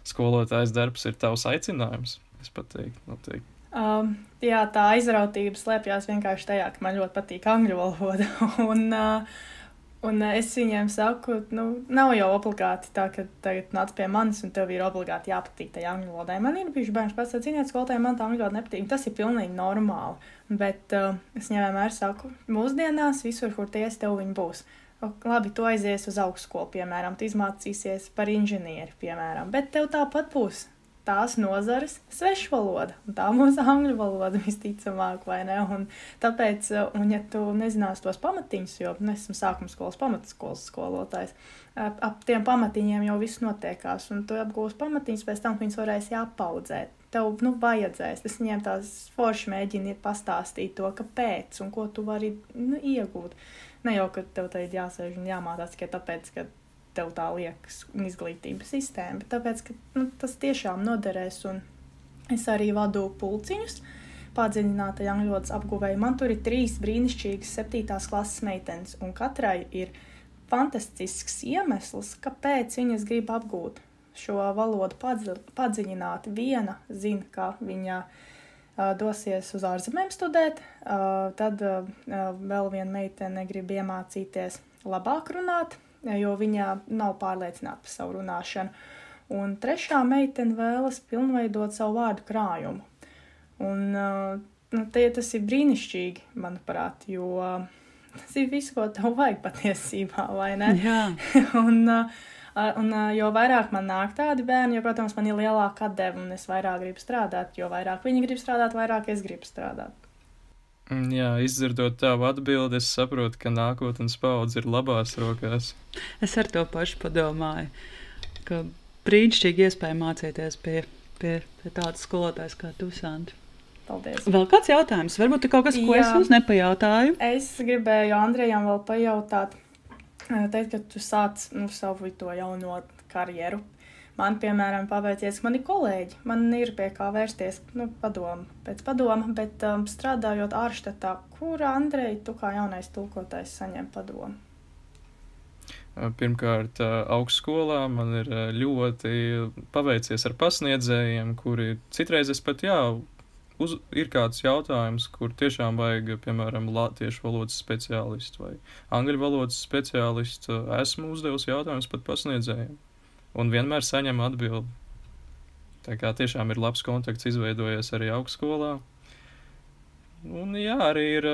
skolotājs darbs ir tavs aicinājums. Es pat teiktu, noteikti. Um, jā, tā aizrautība slēpjas vienkārši tajā, ka man ļoti patīk angļu valoda. *laughs* un, uh, un es viņiem saku, nu, nav jau obligāti tā, ka tagad nāc pie manis un tev ir obligāti jāpatīk tajā angļu valodai. Man ir bijuši bērns pats, ziniet, skolotājiem man tā angļu valoda nepatīk. Tas ir pilnīgi normāli. Bet uh, es viņiem vienmēr saku, mūsdienās visur, kur ties, tev viņi būs. Labi, tu aizies uz augstskolu, piemēram, tu izmācīsies par inženieri, piemēram, bet tev tāpat būs tās nozares svešu valoda, un tā būs angļu valoda visticamāk, vai ne? Un tāpēc, un ja tu nezinās tos pamatiņus, jo nu, esmu sākuma skolas pamatskolas skolotājs, ap tiem pamatiņiem jau viss notiekās, un tu apgūsi pamatiņus, pēc tam viņus varēsi apaudzēt. Tev, nu, vajadzēs. Es viņiem tās forši mēģinu pastāstīt to, kāpēc un ko tu vari nu, iegūt. Ne jau, ka tev te ir jāsēž un jāmācās tikai tāpēc, ka tev tā liekas izglītības sistēma, bet tāpēc, ka nu, tas tiešām noderēs. Un es arī vadu pulciņus. Padziļinātai angļu valodas apguvēji. Man tur ir trīs brīnišķīgas septītās klases meitenes, un katrai ir fantastisks iemesls, kāpēc viņas grib apgūt šo valodu padziļināt. Viena zina, ka viņa uh, dosies uz ārzemēm studēt, uh, tad uh, vēl viena meitene grib iemācīties labāk runāt, jo viņa nav pārliecināta par savu runāšanu. Un trešā meitene vēlas pilnveidot savu vārdu krājumu. Un, nu, te, tas ir brīnišķīgi, manuprāt, jo tas ir viss, ko tev vajag patiesībā, vai ne? Jā. *laughs* un, un jo vairāk man nāk tādi bērni, jo, protams, man ir lielāka atdeve un es vairāk gribu strādāt, jo vairāk viņi grib strādāt, vairāk es gribu strādāt. Mm, jā, izdzirdot tavu atbildi, es saprotu, ka nākotnes paudze ir labās rokās. Es ar to pašu padomāju, ka brīnišķīgi iespēja mācīties pie, pie, pie tādas skolotājas kā tu, Santi. Paldies. Vēl kāds jautājums? Varbūt kaut kas, ko Jā. es jums nepajautāju? Es gribēju Andrejam vēl pajautāt, teikt, ka tu sāc nu, savu to jauno karjeru Man, piemēram, paveicies, man ir kolēģi, man ir pie kā vērsties, nu, padomu, pēc padoma, bet um, strādājot ārštatā, kur Andrei, tu kā jaunais tulkotājs saņem padomu? Pirmkārt, augstskolā man ir ļoti paveicies ar pasniedzējiem, kuri citreiz es pat, jā, uz, ir kāds jautājums, kur tiešām vajag, piemēram, latviešu valodas speciālistu vai angļu valodas speciālistu. Esmu uzdevusi jautājumus pat pasniedzējiem un vienmēr saņem atbildi. Tā kā tiešām ir labs kontakts izveidojies arī augstskolā. Un jā, arī ir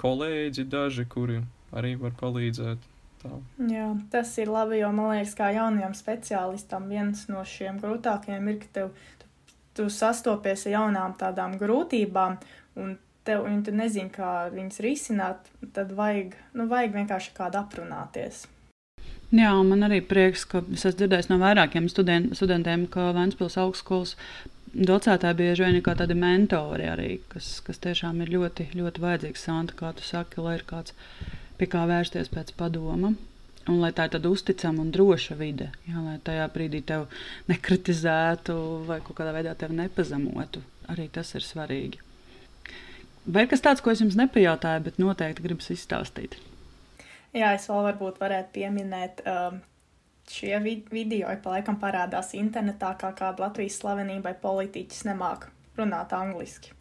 kolēģi daži, kuri arī var palīdzēt. Tā. Jā, tas ir labi, jo man liekas, kā jaunajam speciālistam viens no šiem grūtākajiem ir, ka tev, tu, sastopies ar jaunām tādām grūtībām, un tev, un tu nezini, kā viņas risināt, tad vajag, nu, vajag vienkārši kādu aprunāties. Jā, man arī prieks, ka es esmu dzirdējis no vairākiem student, studentiem, ka Vēncpils augstskolas docētāji bieži vien ir kā tādi mentori arī, kas, kas tiešām ir ļoti, ļoti vajadzīgs. Santa, kā tu saki, lai ir kāds pie kā vērsties pēc padoma. Un lai tā ir tāda uzticama un droša vide, jā, lai tajā brīdī tev nekritizētu vai kādā veidā tevi nepazemotu. Arī tas ir svarīgi. Vai kas tāds, ko es jums nepajautāju, bet noteikti gribas izstāstīt? Jā, es vēl varbūt varētu pieminēt um, šie video ik pa laikam parādās internetā, kā kāda Latvijas slavenībai politiķis nemāk runāt angliski.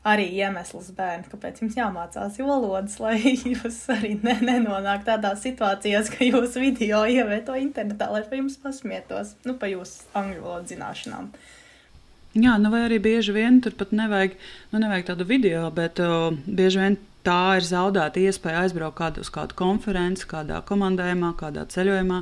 Arī iemesls bērni, kāpēc jums jāmācās valodas, lai *laughs* jūs arī ne, nenonāktu tādās situācijās, ka jūsu video ievieto internetā, lai pa jums pasmietos, nu, pa jūsu angļu valodas zināšanām. Jā, nu vai arī bieži vien tur pat nevajag, nu, nevajag tādu video, bet uh, bieži vien tā ir zaudēta iespēja aizbraukt kādu, uz kādu konferenci, kādā komandējumā, kādā ceļojumā,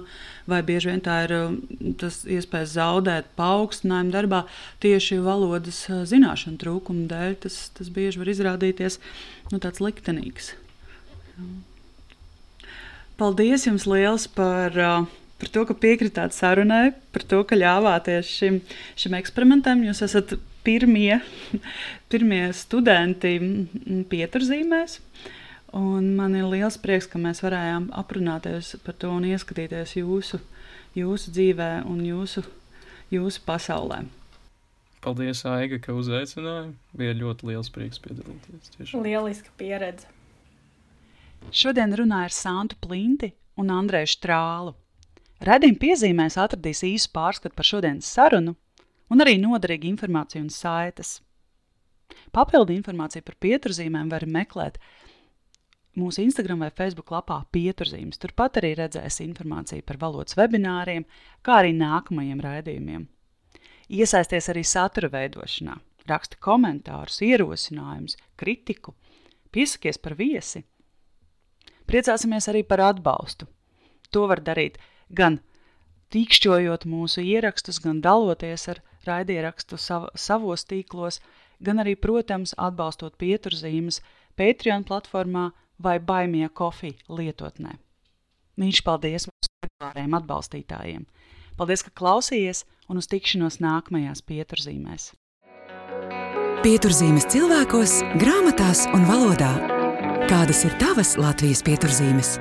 vai bieži vien tā ir um, tas iespēja zaudēt paaugstinājumu darbā tieši valodas uh, zināšanu trūkuma dēļ. Tas, tas bieži var izrādīties nu, tāds liktenīgs. Paldies jums liels par, uh, par to, ka piekritāt sarunai, par to, ka ļāvāties šim, šim eksperimentam. Jūs esat pirmie, *laughs* pirmie studenti pieturzīmēs. Un man ir liels prieks, ka mēs varējām aprunāties par to un ieskatīties jūsu, jūsu dzīvē un jūsu, jūsu pasaulē. Paldies, Aiga, ka uzaicināji. Bija ļoti liels prieks piedalīties. Tieši. Lieliska pieredze. Šodien runāju ar Santu Plinti un Andreju Strālu. Redījuma piezīmēs atradīs īsu pārskatu par šodienas sarunu un arī noderīga informācija un saites. Papildu informāciju par pieturzīmēm var meklēt mūsu Instagram vai Facebook lapā Pieturzīmes. Turpat arī redzēs informāciju par valodas webināriem, kā arī nākamajiem raidījumiem. Iesaisties arī satura veidošanā, raksta komentārus, ierosinājumus, kritiku, piesakies par viesi. Priecāsimies arī par atbalstu. To var darīt gan tīkšķojot mūsu ierakstus, gan daloties ar raidierakstu sav, savos tīklos, gan arī, protams, atbalstot pieturzīmes Patreon platformā vai Baimie kofiju lietotnē. Mīļš paldies mūsu regulāriem atbalstītājiem! Paldies, ka klausījies un uz tikšanos nākamajās pieturzīmēs! Pieturzīmes cilvēkos, grāmatās un valodā. Kādas ir tavas Latvijas pieturzīmes?